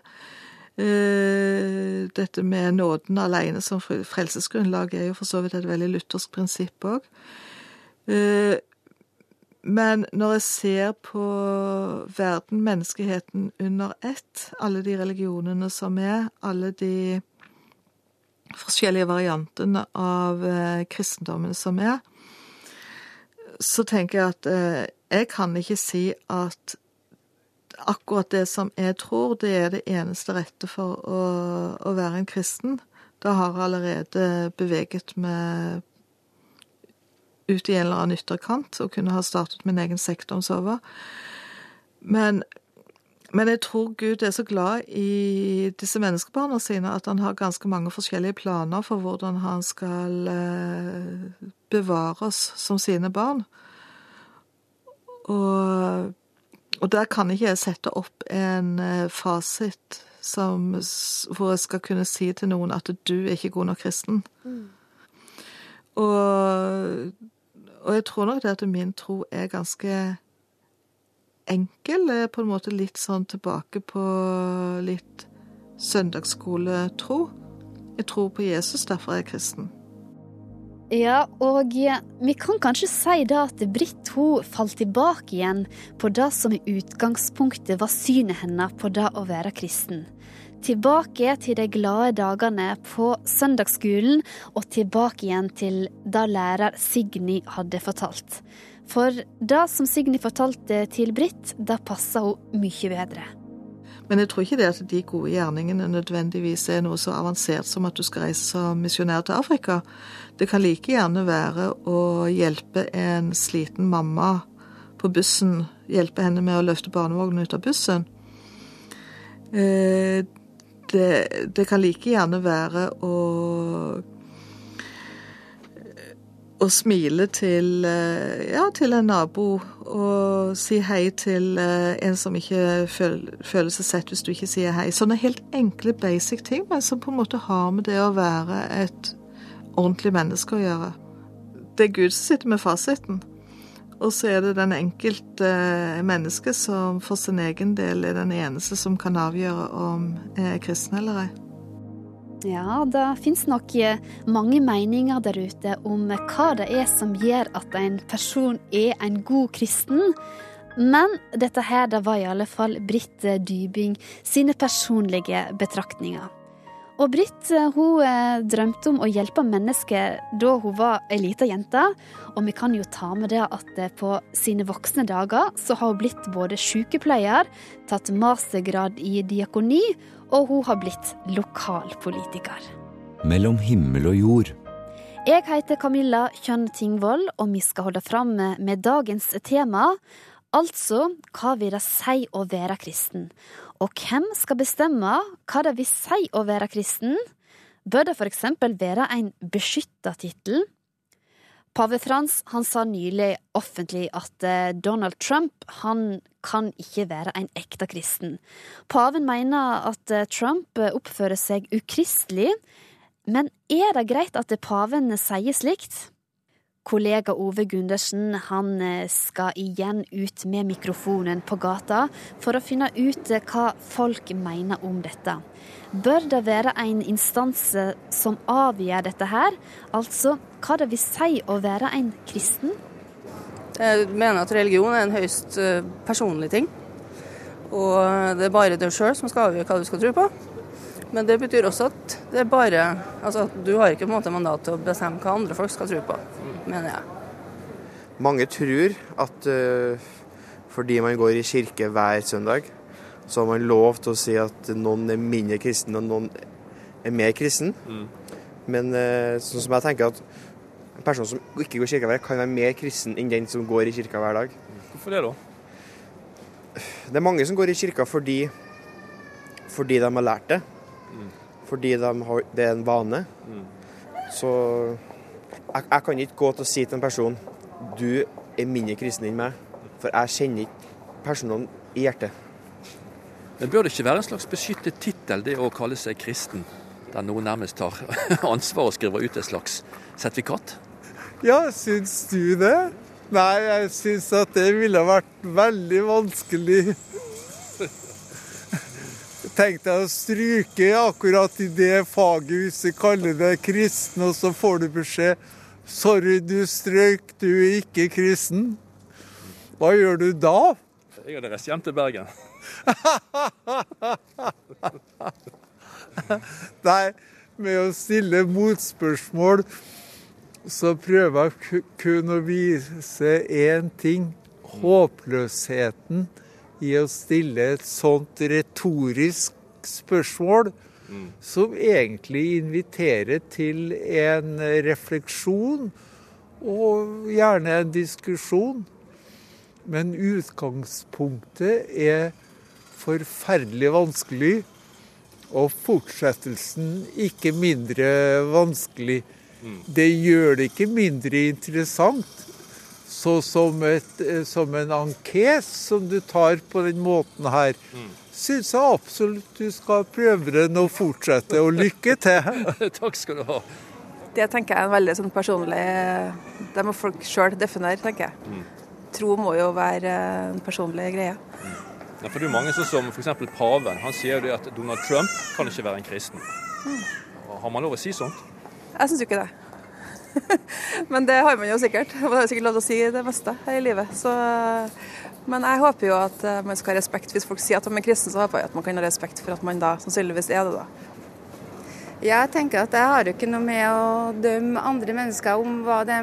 [SPEAKER 20] Eh, dette med nåden alene som frelsesgrunnlag er jo for så vidt et veldig luthersk prinsipp òg. Eh, men når jeg ser på verden, menneskeheten, under ett, alle de religionene som er, alle de forskjellige variantene av eh, kristendommen som er, så tenker jeg at jeg kan ikke si at akkurat det som jeg tror, det er det eneste rette for å, å være en kristen. Da har jeg allerede beveget meg ut i en eller annen ytterkant og kunne ha startet min egen sektoromsorger. Men, men jeg tror Gud er så glad i disse menneskebarna sine at han har ganske mange forskjellige planer for hvordan han skal eh, bevare oss som sine barn. Og og der kan ikke jeg sette opp en eh, fasit som, hvor jeg skal kunne si til noen at du er ikke god nok kristen. Mm. Og, og, jeg tror nok det at min tro er ganske enkel. Er på en måte litt sånn tilbake på litt søndagsskoletro. Jeg tror på Jesus, derfor er jeg kristen.
[SPEAKER 3] Ja, og vi kan kanskje si da at Britt hun falt tilbake igjen på det som i utgangspunktet var synet hennes på det å være kristen. Tilbake til de glade dagene på søndagsskolen, og tilbake igjen til det lærer Signy hadde fortalt. For det som Signy fortalte til Britt, det passa hun mye bedre.
[SPEAKER 20] Men jeg tror ikke det at de gode gjerningene nødvendigvis er noe så avansert som at du skal reise som misjonær til Afrika. Det kan like gjerne være å hjelpe en sliten mamma på bussen, hjelpe henne med å løfte barnevognen ut av bussen. Eh, det, det kan like gjerne være å å smile til, eh, ja, til en nabo og si hei til eh, en som ikke føler seg sett hvis du ikke sier hei. Sånne helt enkle, basic ting, men som på en måte har med det å være et ordentlig menneske å gjøre. Det er Gud som sitter med fasiten. Og så er det den enkelte menneske som for sin egen del er den eneste som kan avgjøre om jeg er kristen eller ei.
[SPEAKER 3] Ja, det finnes nok eh, mange meninger der ute om hva det er som gjør at en person er en god kristen. Men dette her det var i alle fall Britt Dybing sine personlige betraktninger. Og Britt eh, hun eh, drømte om å hjelpe mennesker da hun var ei lita jente. Og vi kan jo ta med det at eh, på sine voksne dager så har hun blitt både sykepleier, tatt mastergrad i diakoni, og hun har blitt lokalpolitiker.
[SPEAKER 2] Mellom himmel og jord.
[SPEAKER 3] Jeg heter Camilla Kjønn Tingvoll, og vi skal holde fram med dagens tema. Altså, hva vil det si å være kristen? Og hvem skal bestemme hva det vil si å være kristen? Bør det f.eks. være en beskytta tittel? Pave Frans han sa nylig offentlig at eh, Donald Trump han kan ikke være en ekte kristen. Paven mener at eh, Trump oppfører seg ukristelig. Men er det greit at paven sier slikt? Kollega Ove Gundersen han eh, skal igjen ut med mikrofonen på gata for å finne ut hva folk mener om dette. Bør det være en instans som avgjør dette her, altså hva det vil si å være en kristen?
[SPEAKER 6] Jeg mener at religion er en høyst eh, personlig ting. Og det er bare deg sjøl som skal avgjøre hva du skal tro på. Men det betyr også at det er bare Altså, du har ikke på en måte mandat til å bestemme hva andre folk skal tro på, mener jeg.
[SPEAKER 12] Mange tror at uh, fordi man går i kirke hver søndag, så har man lov til å si at noen er mindre kristen og noen er mer kristen.
[SPEAKER 5] Mm.
[SPEAKER 12] Men uh, sånn som jeg tenker at en person som ikke går i kirka hver dag, kan være mer kristen enn den som går i kirka hver dag.
[SPEAKER 5] Hvorfor det, da?
[SPEAKER 12] Det er mange som går i kirka fordi, fordi de har lært det.
[SPEAKER 5] Mm.
[SPEAKER 12] Fordi de har, det er en vane.
[SPEAKER 5] Mm.
[SPEAKER 12] Så jeg, jeg kan ikke gå til å si til en person du er mindre kristen enn meg, for jeg kjenner ikke personene i hjertet.
[SPEAKER 5] Men bør det ikke være en slags beskyttet tittel, det å kalle seg kristen? Der noen nærmest tar ansvar og skriver ut et slags sertifikat?
[SPEAKER 11] Ja, syns du det? Nei, jeg syns at det ville vært veldig vanskelig. Tenk jeg å stryke akkurat i det faget hvis vi kaller deg kristen, og så får du beskjed Sorry, du strøk, du er ikke kristen. Hva gjør du da?
[SPEAKER 5] Jeg hadde reist hjem til Bergen.
[SPEAKER 11] Nei, med å stille motspørsmål så prøver jeg kun å vise én ting. Håpløsheten i å stille et sånt retorisk spørsmål som egentlig inviterer til en refleksjon og gjerne en diskusjon. Men utgangspunktet er forferdelig vanskelig, og fortsettelsen ikke mindre vanskelig. Det gjør det ikke mindre interessant. Så som, et, som en ankes som du tar på den måten her, syns jeg absolutt du skal prøve den og fortsette. Og lykke til.
[SPEAKER 5] Takk skal du ha.
[SPEAKER 13] Det tenker jeg er en veldig sånn personlig Det må folk sjøl definere, tenker jeg. Tro må jo være en personlig greie.
[SPEAKER 5] Ja, for det er jo mange sånn som f.eks. paven. Han sier jo det at Donald Trump kan ikke være en kristen. Mm. Har man lov å si sånt?
[SPEAKER 13] Jeg syns jo ikke det. Men det har man jo sikkert. Man har sikkert lov til å si det meste i livet. Så, men jeg håper jo at eh, man skal ha respekt. Hvis folk sier at de er kristne, så håper jeg at man kan ha respekt for at man da sannsynligvis er det, da.
[SPEAKER 7] Jeg tenker at jeg har jo ikke noe med å dømme andre mennesker om de,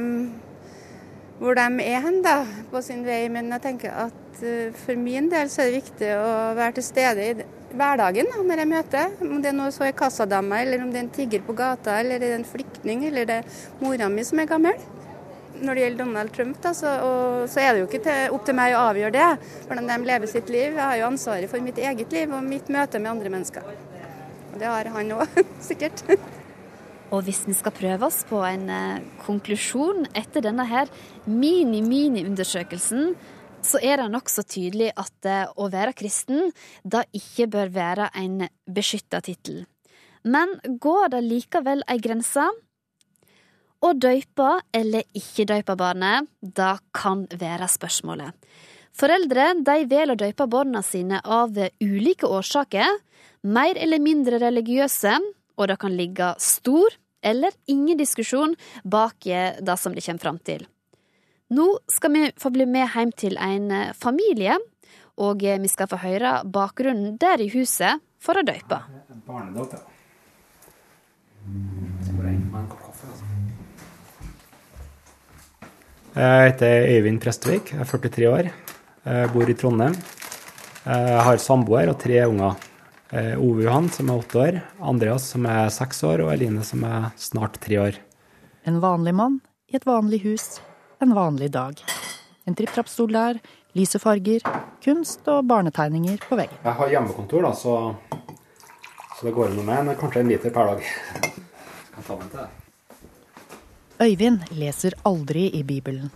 [SPEAKER 7] hvor de er hen da, på sin vei, men jeg tenker at eh, for min del så er det viktig å være til stede i hverdagen da, når jeg møter. Om det er noe så er kassadama, eller om det er en tigger på gata, eller det er en flyktning, eller det er mora mi som er gammel. Når det gjelder Donald Trump, da, så, og, så er det jo ikke til, opp til meg å avgjøre det, hvordan de lever sitt liv. Jeg har jo ansvaret for mitt eget liv og mitt møte med andre mennesker. Og det har han òg, sikkert.
[SPEAKER 3] Og hvis vi skal prøve oss på en eh, konklusjon etter denne her mini-mini-undersøkelsen, så er det nokså tydelig at eh, å være kristen da ikke bør være en beskytta tittel. Men går det likevel ei grense? Å døype eller ikke døype barnet, da kan være spørsmålet. Foreldre de velger å døype barna sine av ulike årsaker, mer eller mindre religiøse, og det kan ligge stor eller ingen diskusjon bak det som de kommer fram til. Nå skal vi få bli med hjem til en familie, og vi skal få høre bakgrunnen der i huset for å døype.
[SPEAKER 21] Ja. Jeg heter Øyvind Prestvik, jeg er 43 år, jeg bor i Trondheim. Jeg har samboer og tre unger. Ove Johan, som er åtte år, Andreas, som er seks år, og Eline, som er snart tre år.
[SPEAKER 22] En vanlig mann i et vanlig hus, en vanlig dag. En tripp-trapp-stol der, lyse farger, kunst og barnetegninger på veggen.
[SPEAKER 21] Jeg har hjemmekontor, da, så, så det går an med en, kanskje en liter per dag. Skal ta den til det.
[SPEAKER 22] Øyvind leser aldri i Bibelen.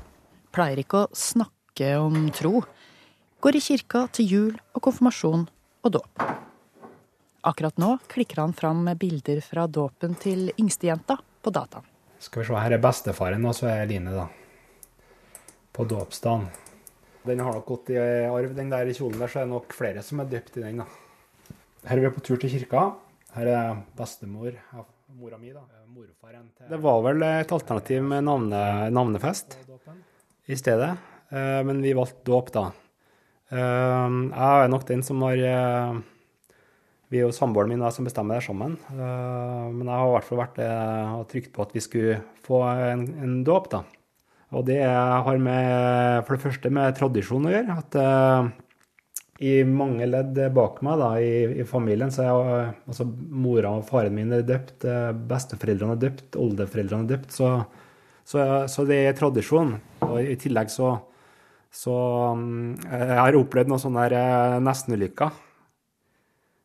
[SPEAKER 22] Pleier ikke å snakke om tro. Går i kirka til jul og konfirmasjon og dåp. Akkurat nå klikker han fram med bilder fra dåpen til yngstejenta på dataen.
[SPEAKER 21] Skal vi se, her er bestefaren, og så er Line, da. På dåpsdagen. Den har nok gått i arv, den der kjolen der, så er det nok flere som er døpt i den, da. Her er vi på tur til kirka. Her er bestemor, mora mi, da. Morfaren til Det var vel et alternativ med navne, navnefest i stedet, men vi valgte dåp, da. Jeg er nok den som har Vi er jo samboeren min og jeg som bestemmer det sammen. Men jeg har i hvert fall vært og trykt på at vi skulle få en, en dåp, da. Og det har med, for det første med tradisjon å gjøre. At uh, i mange ledd bak meg da, i, i familien, så er altså, mora og faren min er døpt, besteforeldrene er døpt, oldeforeldrene er døpt. Så, så, så, det er tradisjon. Og i tillegg så, så um, Jeg har opplevd noen sånne nestenulykker.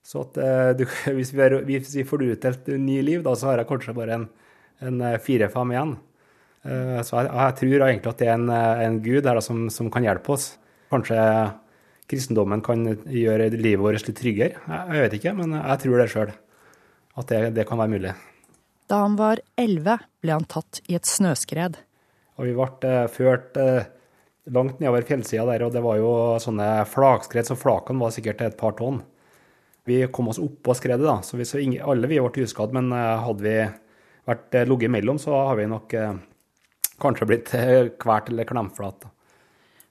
[SPEAKER 21] Så at du, hvis, vi er, hvis vi får utdelt ny liv, da, så har jeg kanskje bare en, en fire-fem igjen. Uh, så jeg, jeg, tror egentlig at det er en, en gud her som, som kan hjelpe oss. Kanskje kristendommen kan gjøre livet vårt litt tryggere. Jeg vet ikke, men jeg tror det sjøl. At det, det, kan være mulig.
[SPEAKER 22] Da han var elleve, ble han tatt i et snøskred.
[SPEAKER 21] Og vi ble uh, ført langt nedover fjellsida der, og det var jo sånne flakskred, så flakene var sikkert et par tonn. Vi kom oss opp på skredet, da, så, vi, så ingen, alle vi ble uskadd. Men hadde vi vært ligget imellom, så har vi nok kanskje blitt kvalt eller klemflat.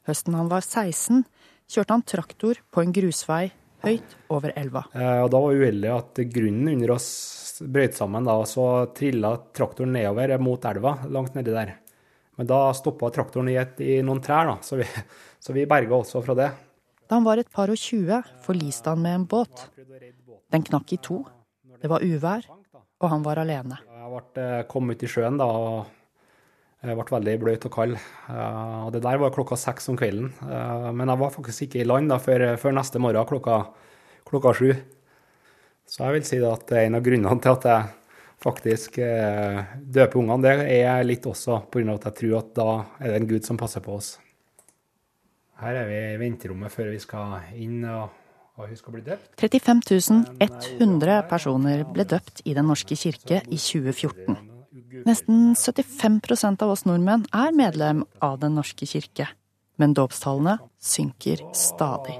[SPEAKER 22] Høsten han var 16, kjørte han traktor på en grusvei høyt over elva.
[SPEAKER 21] Eh, og da var uheldig at grunnen under oss brøt sammen, da, så trilla traktoren nedover mot elva, langt nedi der. Men da stoppa traktoren i, et, i, noen trær, da, så vi, så vi berga også fra det.
[SPEAKER 22] Da han var et par og tjue, forliste han med en båt. Den knakk i to. Det var uvær, og han var alene.
[SPEAKER 21] Jeg ble, kom ut i sjøen da, og jeg ble veldig bløt og kald. Uh, og det der var klokka seks om kvelden. Uh, men jeg var faktisk ikke i land før, før neste morgen klokka, klokka sju. Så jeg vil si at en av grunnene til at jeg faktisk døper ungene, det er litt også pga. at jeg tror at da er det en gud som passer på oss. Her er vi i venterommet før vi skal inn og, og huske å bli døpt.
[SPEAKER 22] 35 100 personer ble døpt i Den norske kirke i 2014. Nesten 75% av oss nordmenn er medlem av Den norske kirke. Men dåpstallene synker stadig.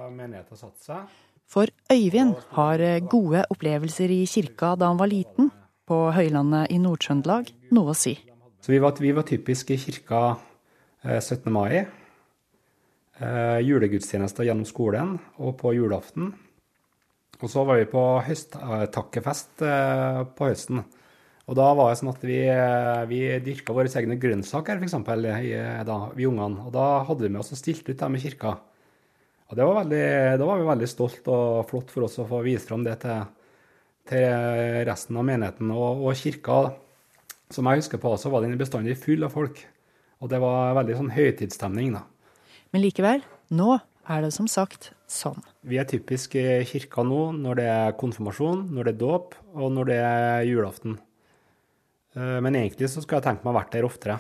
[SPEAKER 22] For Øyvind har gode opplevelser i kirka da han var liten, på høylandet i Nord-Trøndelag, noe å si.
[SPEAKER 21] Så vi var, vi var typisk i kirka 17. mai. Julegudstjenester gjennom skolen og på julaften. Og så var vi på høsttakkefest på høsten. Og da var det sånn at vi, vi dyrka våre egne grønnsaker, f.eks., vi ungene. Og da hadde vi med oss og stilte ut dem i kirka. Og det var veldig, da var vi veldig stolt og flott for oss å få vise fram det til, til resten av menigheten. Og, og, kirka, som jeg husker på, så var den bestandig full av folk. Og det var veldig sånn høytidsstemning, da.
[SPEAKER 22] Men likevel, nå er det som sagt sånn.
[SPEAKER 21] Vi er typisk i kirka nå når det er konfirmasjon, når det er dåp og når det er julaften. Men egentlig så skulle jeg tenkt meg å vært der oftere.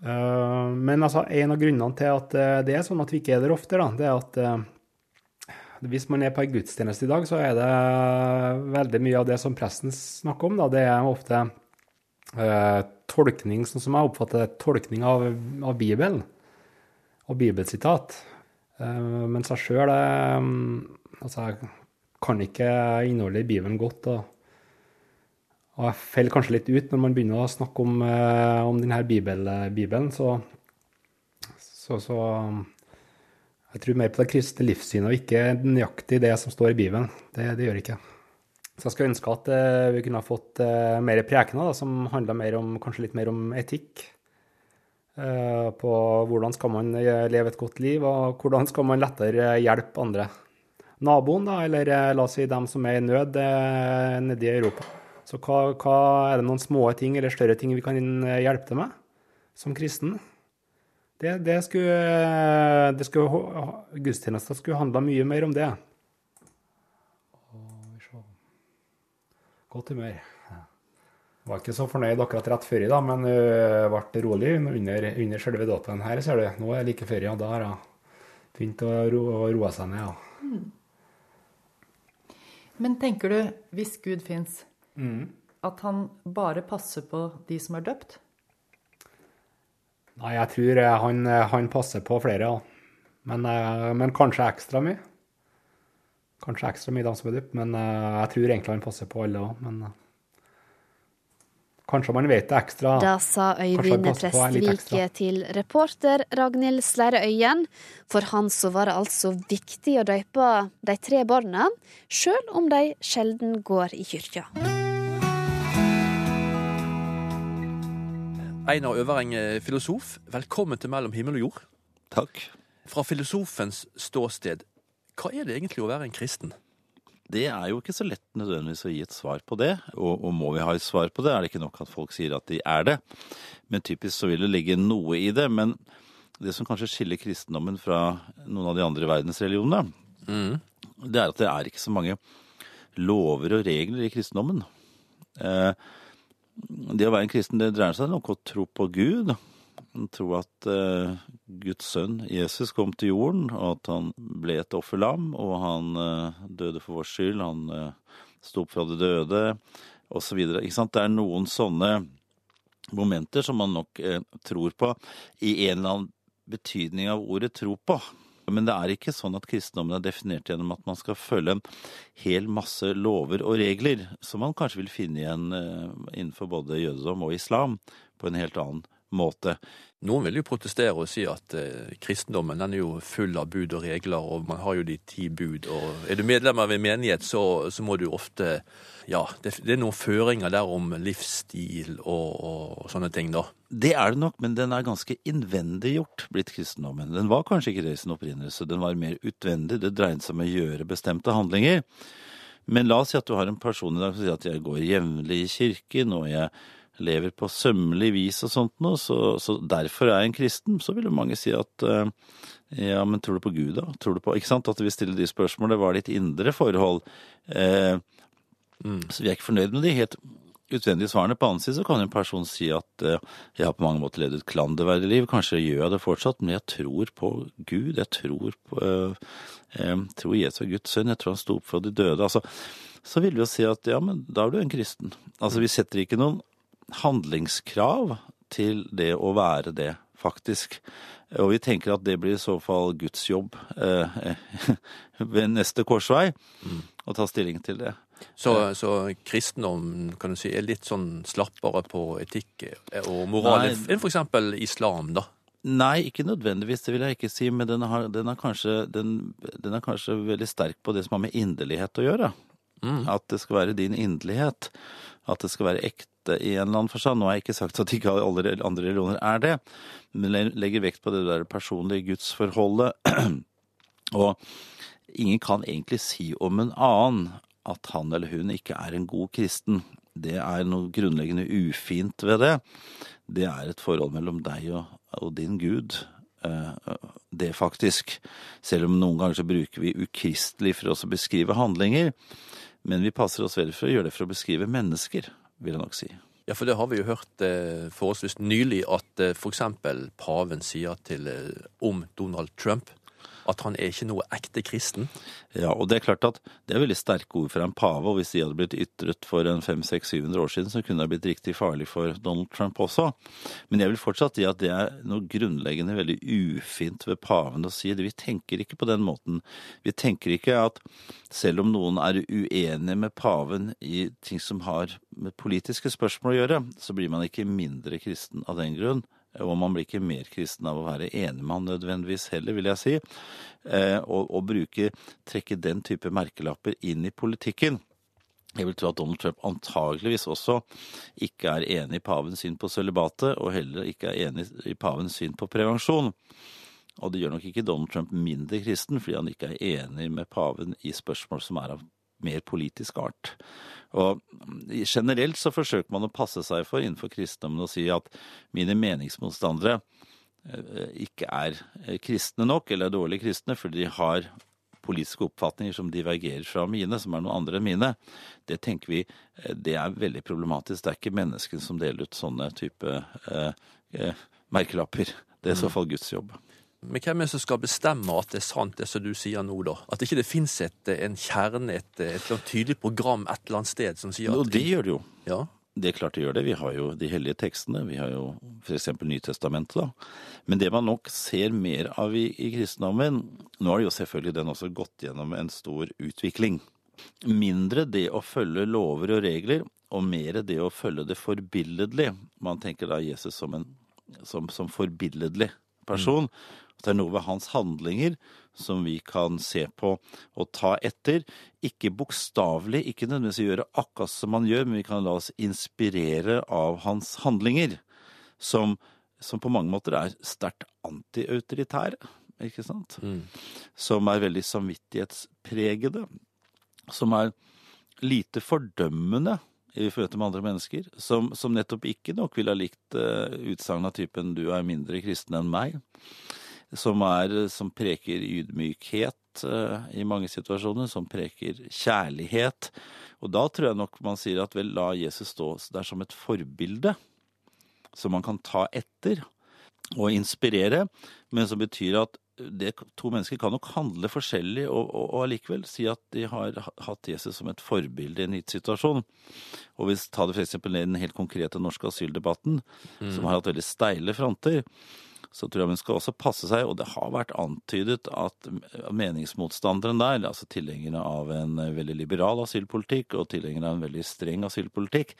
[SPEAKER 21] Men altså, en av grunnene til at det er sånn at vi ikke er der oftere, det er at hvis man er på en gudstjeneste i dag, så er det veldig mye av det som presten snakker om. Det er ofte tolkning, sånn som jeg oppfatter det, tolkning av, av Bibelen og bibelsitat. Mens jeg sjøl altså, kan ikke innholdet i Bibelen godt. Og, og jeg faller kanskje litt ut når man begynner å snakke om, eh, om denne bibel, Bibelen. Så, så, så, jeg tror mer på det kristne livssynet, og ikke nøyaktig det som står i Bibelen. Det, det gjør ikke. Så jeg skulle ønske at uh, vi kunne ha fått mer prekener som handla kanskje litt mer om etikk. På hvordan skal man leve et godt liv, og hvordan skal man lettere hjelpe andre. Naboen, da, eller la oss si dem som er i nød nede i Europa. Så hva, hva, er det noen små ting eller større ting vi kan hjelpe til med som kristen? Det, det skulle, det skulle, Gudstjenesten skulle handla mye mer om det. Godt humør. Jeg var ikke så fornøyd akkurat rett før, da, men uh, ble rolig under, under selve dåpen. Her ser du, nå er det like før, ja. Da har hun begynt å roe seg ned. ja. Mm.
[SPEAKER 22] Men tenker du, hvis Gud fins, mm. at han bare passer på de som er døpt?
[SPEAKER 21] Nei, jeg tror eh, han, eh, han passer på flere, ja. Men, men, kanskje ekstra mye. Kanskje ekstra mye de som er dypt, men jeg tror egentlig han passer på alle òg. Kanskje man vet det ekstra.
[SPEAKER 3] Da sa Øyvind Prestvik til reporter Ragnhild Sleire Øyen. For han så var det altså viktig å døype de tre barna, sjøl om de sjelden går i kyrkja.
[SPEAKER 5] Einar Øvereng, filosof. Velkommen til Mellom himmel og jord.
[SPEAKER 23] Takk.
[SPEAKER 5] Fra filosofens ståsted, hva er det egentlig å være en kristen?
[SPEAKER 23] Det er jo ikke så lett nødvendigvis å gi et svar på det. Og, og, må vi ha et svar på det, er det ikke nok at folk sier at de er det. Men typisk så vil det ligge noe i det. Men det som kanskje skiller kristendommen fra noen av de andre verdensreligionene, mm. det er at det er ikke så mange lover og regler i kristendommen. Eh, det å være en kristen det dreier seg nok om å tro på Gud tro at uh, Guds sønn Jesus kom til jorden, og at han ble et offerlam, og han uh, døde for vår skyld, han uh, sto opp fra de døde, osv. Det er noen sånne momenter som man nok tror på, i en eller annen betydning av ordet tro på. Men det er ikke sånn at kristendommen er definert gjennom at man skal følge en hel masse lover og regler, som man kanskje vil finne igjen innenfor både jødedom og islam, på en helt annen måte.
[SPEAKER 5] Noen vil jo protestere og si at eh, kristendommen den er jo full av bud og regler, og man har jo de ti bud. og Er du medlem av en menighet, så, så må du ofte Ja, det, det, er noen føringer der om livsstil og, og, sånne ting, da.
[SPEAKER 23] Det er det nok, men den er ganske innvendiggjort blitt kristendommen. Den var kanskje ikke det i sin opprinnelse, den var mer utvendig. Det dreide seg om å gjøre bestemte handlinger. Men la oss si at du har en person i dag som sier at jeg går jevnlig i kirken, og jeg lever på sømmelig vis og sånt noe, så, så, derfor er jeg en kristen, så vil jo mange si at eh, ja, men tror du på Gud, da? Tror du på, ikke sant? At vi stiller de spørsmålene. Var ditt indre forhold? Eh, mm. Så vi er ikke fornøyd med de helt utvendige svarene. På annen side så kan en person si at eh, jeg har på mange måter levd et klanderverdig liv. Kanskje gjør jeg det fortsatt, men jeg tror på Gud. Jeg tror på eh, tror Jesus er Guds sønn. Jeg tror han sto opp for de døde. altså så vil vi jo si at ja, men da er du en kristen. Altså vi setter ikke noen handlingskrav til det å være det, faktisk. Og vi tenker at det blir i så fall Guds jobb eh, ved neste korsvei mm. å ta stilling til det.
[SPEAKER 5] Så, så, kristendom kan du si, er litt sånn slappere på etikk og moral enn f.eks. islam, da?
[SPEAKER 23] Nei, ikke nødvendigvis, det vil jeg ikke si. Men den, har, den, er kanskje, den, den, er kanskje, veldig sterk på det som har med inderlighet å gjøre. Mm. At det skal være din inderlighet. At det skal være ekte dette i en eller annen forstand. Nå har jeg ikke sagt at ikke alle andre religioner er det, men legger vekt på det der personlige gudsforholdet. Og ingen kan egentlig si om en annen at han eller hun ikke er en god kristen. Det er noe grunnleggende ufint ved det. Det er et forhold mellom deg og, og din Gud. Eh, det, faktisk. Selv om noen ganger så bruker vi ukristelig for å beskrive handlinger. Men vi passer oss vel for å gjøre det for å beskrive mennesker vil jeg nok si.
[SPEAKER 5] Ja, for det har vi jo hørt eh, forholdsvis nylig at eh, f.eks. paven sier til, eh, om Donald Trump at han er ikke noe ekte kristen.
[SPEAKER 23] Ja, og det er klart at det er veldig sterke ord fra en pave, og hvis de hadde blitt ytret for en 500-600-700 år siden, så kunne det blitt riktig farlig for Donald Trump også. Men jeg vil fortsatt si at det er noe grunnleggende veldig ufint ved paven å si det. Vi tenker ikke på den måten. Vi tenker ikke at selv om noen er uenige med paven i ting som har med politiske spørsmål å gjøre, så blir man ikke mindre kristen av den grunn. Og man blir ikke mer kristen av å være enig med han nødvendigvis heller, vil jeg si. Eh, og, og bruke, trekke den type merkelapper inn i politikken. Jeg vil tro at Donald Trump antageligvis også ikke er enig i pavens syn på sølibatet, og heller ikke er enig i pavens syn på prevensjon. Og det gjør nok ikke Donald Trump mindre kristen fordi han ikke er enig med paven i spørsmål som er av mer politisk art. Og generelt så forsøker man å passe seg for innenfor kristendommen å si at mine meningsmotstandere eh, ikke er eh, kristne nok, eller er dårlige kristne, fordi de har politiske oppfatninger som divergerer fra mine, som er noen andre enn mine. Det tenker vi eh, det er veldig problematisk. Det er ikke menneskene som deler ut sånne type eh, eh, merkelapper. Det er i så fall Guds jobb.
[SPEAKER 5] Men hvem er det som skal bestemme at det er sant, det som du sier nå, da? At ikke det finnes en kjerne, et, et tydelig program et eller annet sted som sier at
[SPEAKER 23] Jo, det gjør det jo.
[SPEAKER 5] Ja.
[SPEAKER 23] Det er klart det gjør det. Vi har jo de hellige tekstene. Vi har jo f.eks. Nytestamentet, da. Men det man nok ser mer av i, i kristendommen Nå har jo selvfølgelig den også gått gjennom en stor utvikling. Mindre det å følge lover og regler, og mer det å følge det forbilledlig. Man tenker da Jesus som en som, som forbilledlig person. Det er noe ved hans handlinger som vi kan se på og ta etter. Ikke bokstavelig, ikke nødvendigvis gjøre akkurat som han gjør, men vi kan la oss inspirere av hans handlinger. Som, som på mange måter er sterkt antiautoritære, ikke sant?
[SPEAKER 5] Mm.
[SPEAKER 23] Som er veldig samvittighetspregede. Som er lite fordømmende i møte med andre mennesker. Som, som nettopp ikke nok ville ha likt uh, utsagn av typen 'du er mindre kristen enn meg' som, er, som preker ydmykhet uh, i mange situasjoner, som preker kjærlighet. Og da tror jeg nok man sier at vel, la Jesus stå der som et forbilde, som man kan ta etter og inspirere, men som betyr at det, to mennesker kan nok handle forskjellig og, og, og allikevel si at de har hatt Jesus som et forbilde i en gitt situasjon. Og hvis ta det f.eks. i den helt konkrete norske asyldebatten,
[SPEAKER 5] Mm.
[SPEAKER 23] som har hatt veldig steile fronter, så tror jeg man skal også passe seg, og det har vært antydet at meningsmotstanderen der, altså tilhengerne av en veldig liberal asylpolitikk og tilhengerne av en veldig streng asylpolitikk,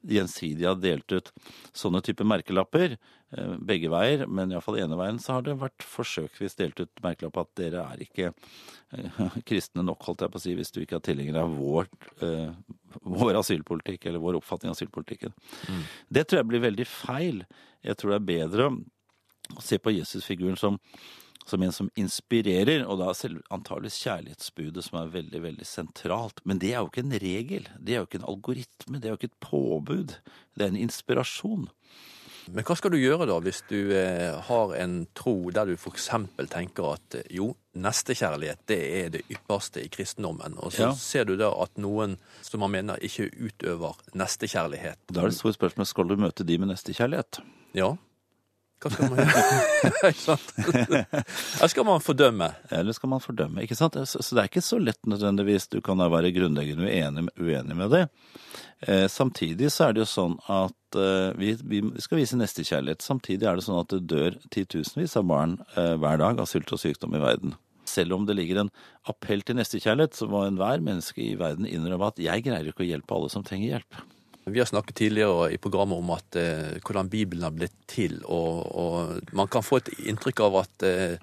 [SPEAKER 23] gjensidig har delt ut sånne type merkelapper, eh, begge veier, men iallfall ene veien så har det vært forsøksvis delt ut merkelapp at dere er ikke eh, kristne nok, holdt jeg på å si, hvis du ikke er tilhenger av vår, eh, vår asylpolitikk eller vår oppfatning av asylpolitikken.
[SPEAKER 5] Mm.
[SPEAKER 23] Det tror jeg blir veldig feil. Jeg tror det er bedre å se på Jesusfiguren som, som en som inspirerer, og da antageligvis kjærlighetsbudet som er veldig, veldig sentralt. Men det er jo ikke en regel, det er jo ikke en algoritme, det er jo ikke et påbud. Det er en inspirasjon.
[SPEAKER 5] Men hva skal du gjøre da, hvis du eh, har en tro der du f.eks. tenker at eh, jo, nestekjærlighet det er det ypperste i kristendommen, og så
[SPEAKER 23] Ja.
[SPEAKER 5] ser du da at noen som man mener ikke utøver nestekjærlighet.
[SPEAKER 23] Da er det store spørsmålet skal du møte de med nestekjærlighet.
[SPEAKER 5] Ja. Hva skal man gjøre? Eller skal man fordømme?
[SPEAKER 23] Eller skal man fordømme, ikke sant? Så, så det er ikke så lett nødvendigvis. Du kan da være grunnleggende uenig, uenig med det. Eh, samtidig så er det jo sånn at eh, vi, vi skal vise nestekjærlighet. Samtidig er det sånn at det dør titusenvis av barn eh, hver dag av sult og sykdom i verden. Selv om det ligger en appell til nestekjærlighet, så må enhver menneske i verden innrømme at jeg greier ikke å hjelpe alle som trenger hjelp.
[SPEAKER 5] Vi har snakket tidligere i programmet om at, eh, hvordan Bibelen har blitt til, og, og man kan få et inntrykk av at eh,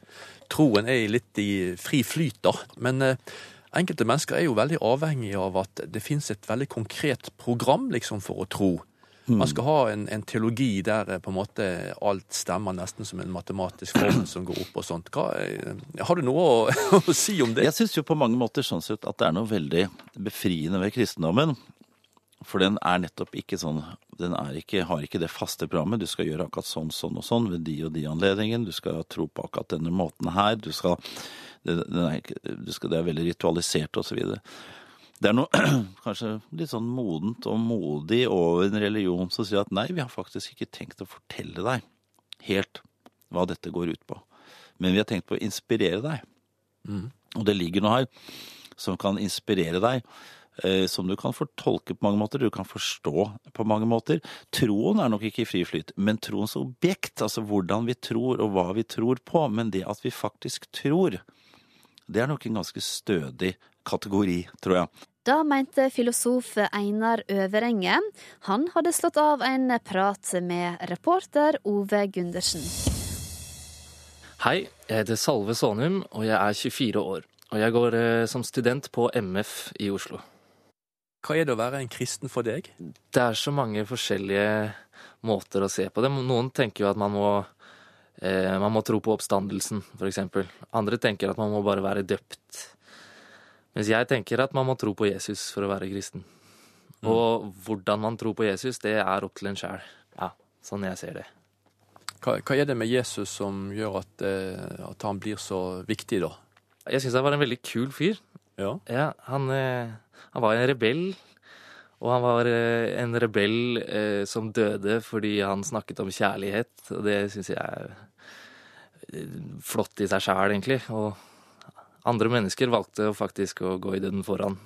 [SPEAKER 5] troen er litt i fri flyt, da. Men eh, enkelte mennesker er jo veldig avhengige av at det finnes et veldig konkret program liksom, for å tro. Man skal ha en, en teologi der eh, på en måte alt stemmer nesten som en matematisk formel som går opp og sånt. Hva, eh, har du noe å, å si om det?
[SPEAKER 23] Jeg syns jo på mange måter sånn sett at det er noe veldig befriende ved kristendommen. For den er nettopp ikke sånn Den ikke, har ikke det faste programmet. Du skal gjøre akkurat sånn, sånn og sånn ved de og de anledningene. Du skal tro på akkurat denne måten her. Du skal, det, er, ikke- du skal, det er veldig ritualisert osv. Det er noe kanskje litt sånn modent og modig over en religion som sier at nei, vi har faktisk ikke tenkt å fortelle deg helt hva dette går ut på. Men vi har tenkt på å inspirere deg. Og det ligger noe her som kan inspirere deg, som du kan fortolke på mange måter, du kan forstå på mange måter. Troen er nok ikke i fri flyt, men troens objekt, altså hvordan vi tror og hva vi tror på, men det at vi faktisk tror, det er nok en ganske stødig kategori, tror jeg.
[SPEAKER 3] Da mente filosof Einar Øverenge. Han hadde slått av en prat med reporter Ove Gundersen.
[SPEAKER 24] Hei, jeg heter Salve Sonum, og jeg er 24 år. Og jeg går eh, som student på MF i Oslo.
[SPEAKER 5] Hva er det å være en kristen for deg?
[SPEAKER 24] Det er så mange forskjellige måter å se på det. Noen tenker jo at man må, eh, man må tro på oppstandelsen, f.eks. Andre tenker at man må bare være døpt. Mens jeg tenker at man må tro på Jesus for å være kristen. Og hvordan man tror på Jesus, det er opp til en sjæl. Ja, sånn jeg ser det.
[SPEAKER 5] Hva, hva er det med Jesus som gjør at, eh, at han blir så viktig, da?
[SPEAKER 24] Jeg syns han var en veldig kul fyr.
[SPEAKER 5] Ja.
[SPEAKER 24] han, eh, han var en rebell. Og han var eh, en rebell eh, som døde fordi han snakket om kjærlighet. Og det syns jeg er eh, flott i seg sjæl, egentlig. Og andre mennesker valgte faktisk å gå i døden foran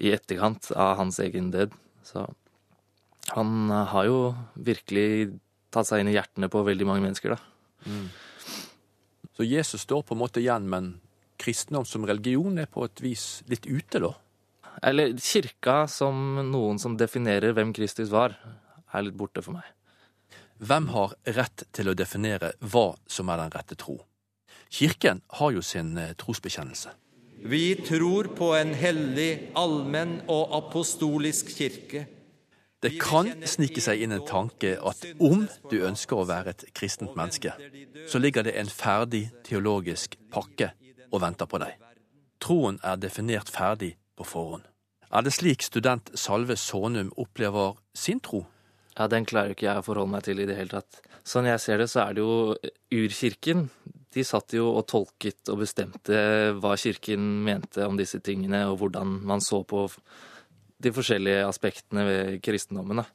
[SPEAKER 24] i etterkant av hans egen død. Så han har jo virkelig tatt seg inn i hjertene på veldig mange mennesker, da.
[SPEAKER 5] Mm. Så Jesus står på en måte igjen, men kristendom som religion er på et vis litt ute, da?
[SPEAKER 24] Eller kirka som noen som definerer hvem Kristus var, er litt borte for meg.
[SPEAKER 5] Hvem har rett til å definere hva som er den rette tro? Kirken har jo sin eh, trosbekjennelse.
[SPEAKER 25] Vi tror på en hellig, allmenn og apostolisk kirke.
[SPEAKER 5] Det kan snike seg inn en tanke at om du ønsker å være et kristent menneske, så ligger det en ferdig teologisk pakke og venter på deg. Troen er definert ferdig på forhånd. Er det slik student Salve Sonum opplever sin tro?
[SPEAKER 24] Ja, Den klarer ikke jeg å forholde meg til i det hele tatt. Sånn jeg ser det, så er det jo urkirken. De satt jo og tolket og bestemte hva kirken mente om disse tingene, og hvordan man så på de forskjellige aspektene ved kristendommen. Da.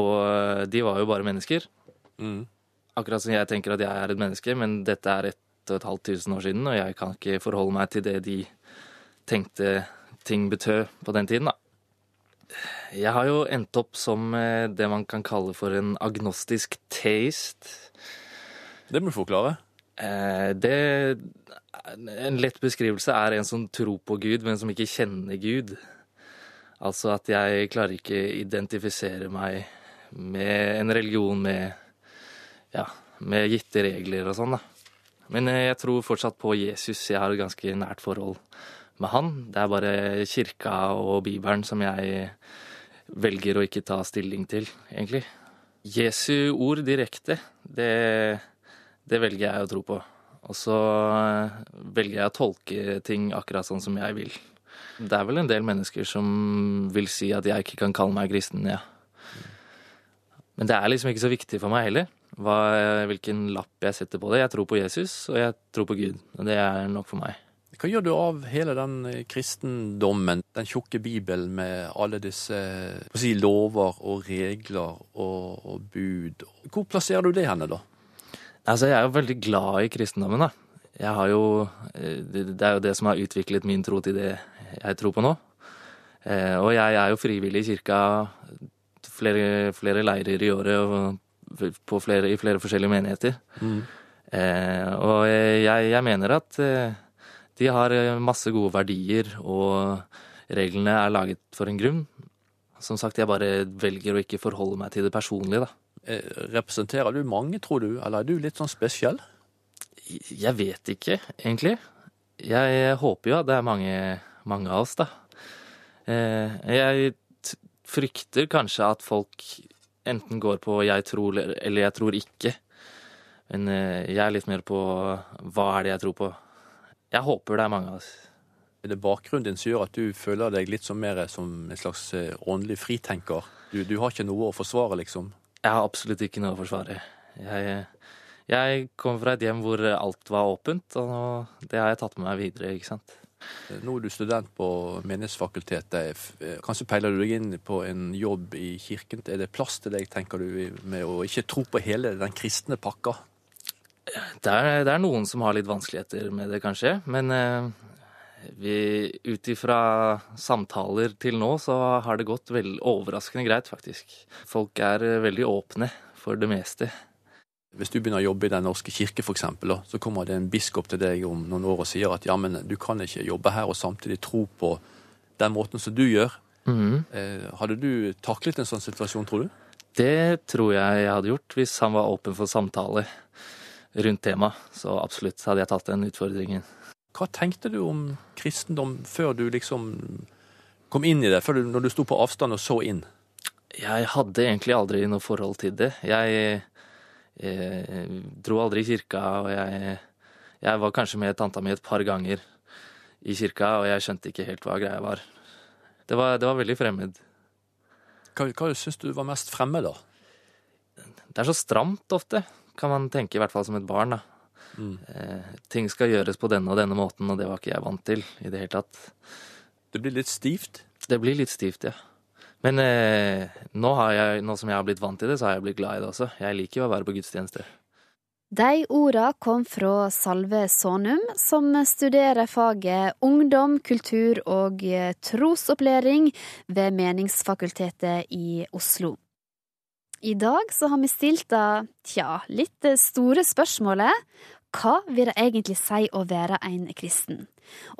[SPEAKER 24] Og de var jo bare mennesker.
[SPEAKER 5] Mm.
[SPEAKER 24] Akkurat som jeg tenker at jeg er et menneske, men dette er ett og et halvt tusen år siden, og jeg kan ikke forholde meg til det de tenkte ting betød på den tiden, da. Jeg har jo endt opp som eh, det man kan kalle for en agnostisk taste.
[SPEAKER 5] Det må du forklare.
[SPEAKER 24] Eh, det En lett beskrivelse er en som tror på Gud, men som ikke kjenner Gud. Altså at jeg klarer ikke identifisere meg med en religion med ja, med gitte regler og sånn, da. Men eh, jeg tror fortsatt på Jesus. Jeg har et ganske nært forhold med han. Det er bare kirka og Bibelen som jeg velger å ikke ta stilling til, egentlig. Jesu ord direkte, det, det velger jeg å tro på. Og så eh, velger jeg å tolke ting akkurat sånn som jeg vil. Det er vel en del mennesker som vil si at jeg ikke kan kalle meg kristen, ja. Men det er liksom ikke så viktig for meg heller hva, hvilken lapp jeg setter på det. Jeg tror på Jesus, og jeg tror på Gud. Og det er nok for meg.
[SPEAKER 5] Hva gjør du av hele den eh, kristendommen, den tjukke bibelen med alle disse si, lover og regler og, og, bud? Hvor plasserer du det henne, da?
[SPEAKER 24] Altså, Jeg er jo veldig glad i kristendommen, da. Jeg har jo, eh, det er jo det som har utviklet min tro til det jeg tror på nå. Eh, og jeg er jo frivillig i kirka flere, flere leirer i året og flere, i flere forskjellige menigheter.
[SPEAKER 5] Mm.
[SPEAKER 24] Og jeg, jeg, mener at de har masse gode verdier, og reglene er laget for en grunn. Som sagt, jeg bare velger å ikke forholde meg til det personlige, da.
[SPEAKER 5] Representerer du mange, tror du, eller er du litt sånn spesiell?
[SPEAKER 24] Jeg vet ikke, egentlig. Jeg håper jo at det er mange mange av oss, da. Eh, jeg frykter kanskje at folk enten går på 'jeg tror' eller 'jeg tror ikke'. Men eh, jeg er litt mer på 'hva er det jeg tror på'? Jeg håper det er mange Altså.
[SPEAKER 5] Er det bakgrunnen din som gjør at du føler deg litt som mer som en slags eh, åndelig fritenker? Du, du har ikke noe å forsvare, liksom?
[SPEAKER 24] Jeg har absolutt ikke noe å forsvare. Jeg, jeg kom fra et hjem hvor alt var åpent, og det har jeg tatt med meg videre, ikke sant.
[SPEAKER 5] Nå er du student på Menighetsfakultetet. Kanskje peiler du deg inn på en jobb i kirken. Er det plass til deg, tenker du, med å ikke tro på hele den kristne pakka?
[SPEAKER 24] Det er, det er noen som har litt vanskeligheter med det, kanskje. Men eh, ut ifra samtaler til nå, så har det gått vel overraskende greit, faktisk. Folk er veldig åpne for det meste.
[SPEAKER 5] Hvis du begynner å jobbe i Den norske kirke f.eks., så kommer det en biskop til deg om noen år og sier at ja, men du kan ikke jobbe her og samtidig tro på den måten som du gjør.
[SPEAKER 24] Mhm.
[SPEAKER 5] Eh, hadde du taklet en sånn situasjon, tror du?
[SPEAKER 24] Det tror jeg jeg hadde gjort hvis han var åpen for samtale rundt temaet. Så absolutt hadde jeg tatt den utfordringen.
[SPEAKER 5] Hva tenkte du om kristendom før du liksom kom inn i det, før du, når du sto på avstand og så inn?
[SPEAKER 24] Jeg hadde egentlig aldri noe forhold til det. Jeg jeg dro aldri i kirka, og jeg, jeg var kanskje med tanta mi et par ganger i kirka, og jeg skjønte ikke helt hva greia var. Det var, det var veldig fremmed.
[SPEAKER 5] Hva, hva syns du var mest fremmed, da?
[SPEAKER 24] Det er så stramt ofte, kan man tenke, i hvert fall som et barn. da.
[SPEAKER 5] Mm.
[SPEAKER 24] Eh, ting skal gjøres på denne og denne måten, og det var ikke jeg vant til i det hele tatt.
[SPEAKER 5] Det blir litt stivt?
[SPEAKER 24] Det blir litt stivt, ja. Men eh, nå, har jeg, nå som jeg har blitt vant til det, så har jeg blitt glad i det også. Jeg liker jo å være på gudstjeneste.
[SPEAKER 3] De orda kom fra Salve Sonum, som studerer faget ungdom, kultur og trosopplæring ved Meningsfakultetet i Oslo. I dag så har vi stilt det, tja, litt store spørsmålet hva vil det egentlig si å være en kristen?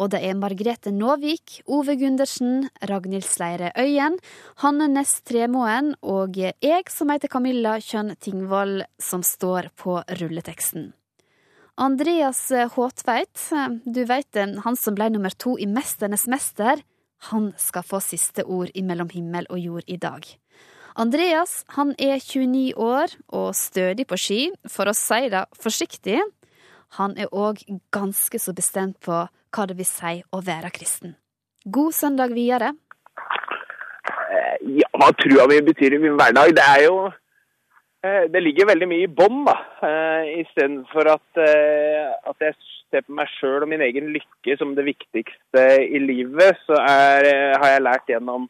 [SPEAKER 3] Og det er Margrethe Nåvik, Ove Gundersen, Ragnhild Sleire Øyen, Hanne Næss Tremoen og jeg som heter Camilla Kjønn Tingvoll, som står på rulleteksten. Andreas Håtveit, du veit han som ble nummer to i Mesternes mester, han skal få siste ord i Mellom himmel og jord i dag. Andreas han er 29 år og stødig på ski, for å si det forsiktig. Han er òg ganske så bestemt på hva det vil si å være kristen. God søndag videre.
[SPEAKER 26] Eh, Ja, hva trua mi betyr i min hverdag? Det er jo eh, Det ligger veldig mye i bånn, da. Eh, Istedenfor at, at jeg ser på meg sjøl og min egen lykke som det viktigste i livet, så er, har jeg lært gjennom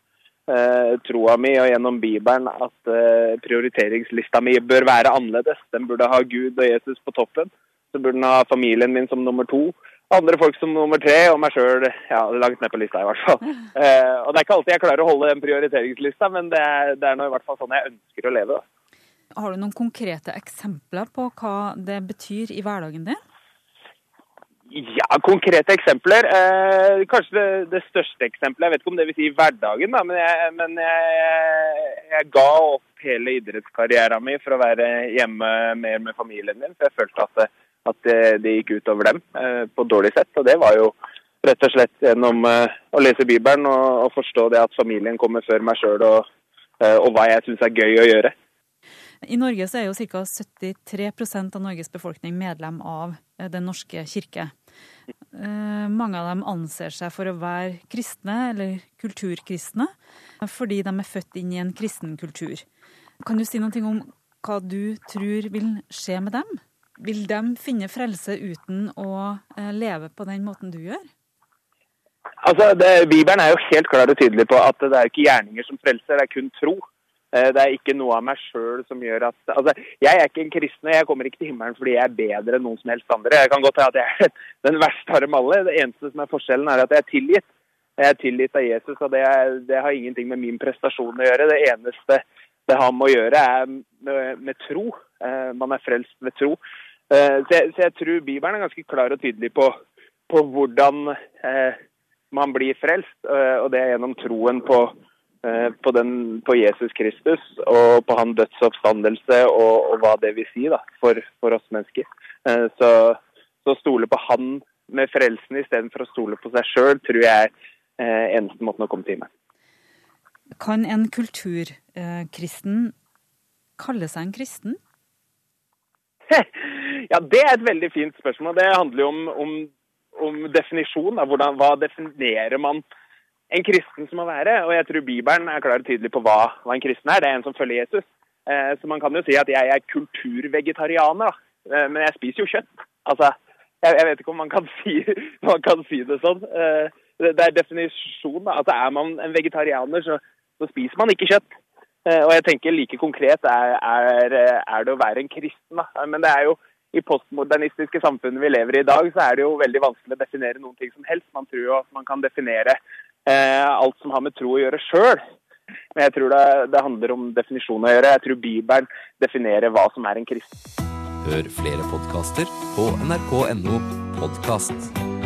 [SPEAKER 26] eh, troa mi og gjennom Bibelen at eh, prioriteringslista mi bør være annerledes. Den burde ha Gud og Jesus på toppen. Så burde den ha familien min som nummer to. Andre folk som nummer tre, og meg sjøl ja, langt ned på lista, i hvert fall. Eh, og Det er ikke alltid jeg klarer å holde den prioriteringslista, men det er, det er noe, i hvert fall sånn jeg ønsker å leve. da.
[SPEAKER 27] Har du noen konkrete eksempler på hva det betyr i hverdagen din?
[SPEAKER 26] Ja, konkrete eksempler. Eh, kanskje det, det største eksempelet, jeg vet ikke om det vil si hverdagen, da, men, jeg, men jeg, jeg ga opp hele idrettskarrieren min for å være hjemme mer med familien min. For jeg følte at, at det, det gikk utover dem eh, på dårlig sett. Og det var jo rett og slett gjennom eh, å lese Bibelen og, og forstå det at familien kommer før meg sjøl, og, eh, og hva jeg syns er gøy å gjøre.
[SPEAKER 27] I Norge så er jo ca. 73% av Norges befolkning medlem av eh, Den norske kirke. Eh, Mange av dem anser seg for å være kristne, eller kulturkristne, fordi de er født inn i en kristen kultur. Kan du si noe om hva du tror vil skje med dem? Vil de finne frelse uten å eh, leve på den måten du gjør?
[SPEAKER 26] Altså, det, Bibelen er jo helt klar og tydelig på at det er ikke gjerninger som frelser, det er kun tro. Eh, Det er ikke noe av meg sjøl som gjør at Altså, jeg er ikke en kristen, og jeg kommer ikke til himmelen fordi jeg er bedre enn noen som helst andre. Jeg kan godt hende at jeg er den verste av dem alle. Det eneste som er forskjellen, er at jeg er tilgitt. Jeg er tilgitt av Jesus, og det, er, det har ingenting med min prestasjon å gjøre. Det eneste det har med å gjøre, er med, med tro. Eh, Man er frelst ved tro. Eh, Så jeg, så jeg tror Bibelen er ganske klar og tydelig på, på hvordan man blir frelst, og det er gjennom troen på, på, den, på Jesus Kristus og på han dødsoppstandelse og, og hva det vil si da, for, for oss mennesker. Eh, Så, så stole på han med frelsen istedenfor å stole på seg sjøl, tror jeg er eh, eneste måten å komme til himmelen.
[SPEAKER 27] Kan en kulturkristen kalle seg en kristen?
[SPEAKER 26] Ja, Det er et veldig fint spørsmål. Det handler jo om, om, om definisjon. Da. Hvordan, hva definerer man en kristen som må være? Og jeg tror Bibelen er klar og tydelig på hva, hva en kristen er. Det er en som følger Jesus. Eh, så man kan jo si at jeg er kulturvegetarianer. Eh, men jeg spiser jo kjøtt. Altså, jeg, jeg vet ikke om man kan si, man kan si det sånn. Eh, det, er definisjon. da. Altså, Er man en vegetarianer, så, så spiser man ikke kjøtt. Eh, Og jeg tenker like konkret er, er, er det å være en kristen. da. Men det er jo i postmodernistiske samfunnet vi lever i i dag, så er det jo veldig vanskelig å definere noen ting som helst. Man tror jo at man kan definere alt som har med tro å gjøre sjøl. Men jeg tror det, det handler om definisjon å gjøre. Jeg tror Bibelen definerer hva som er en kristen.
[SPEAKER 18] Hør flere podkaster på nrk.no podkast.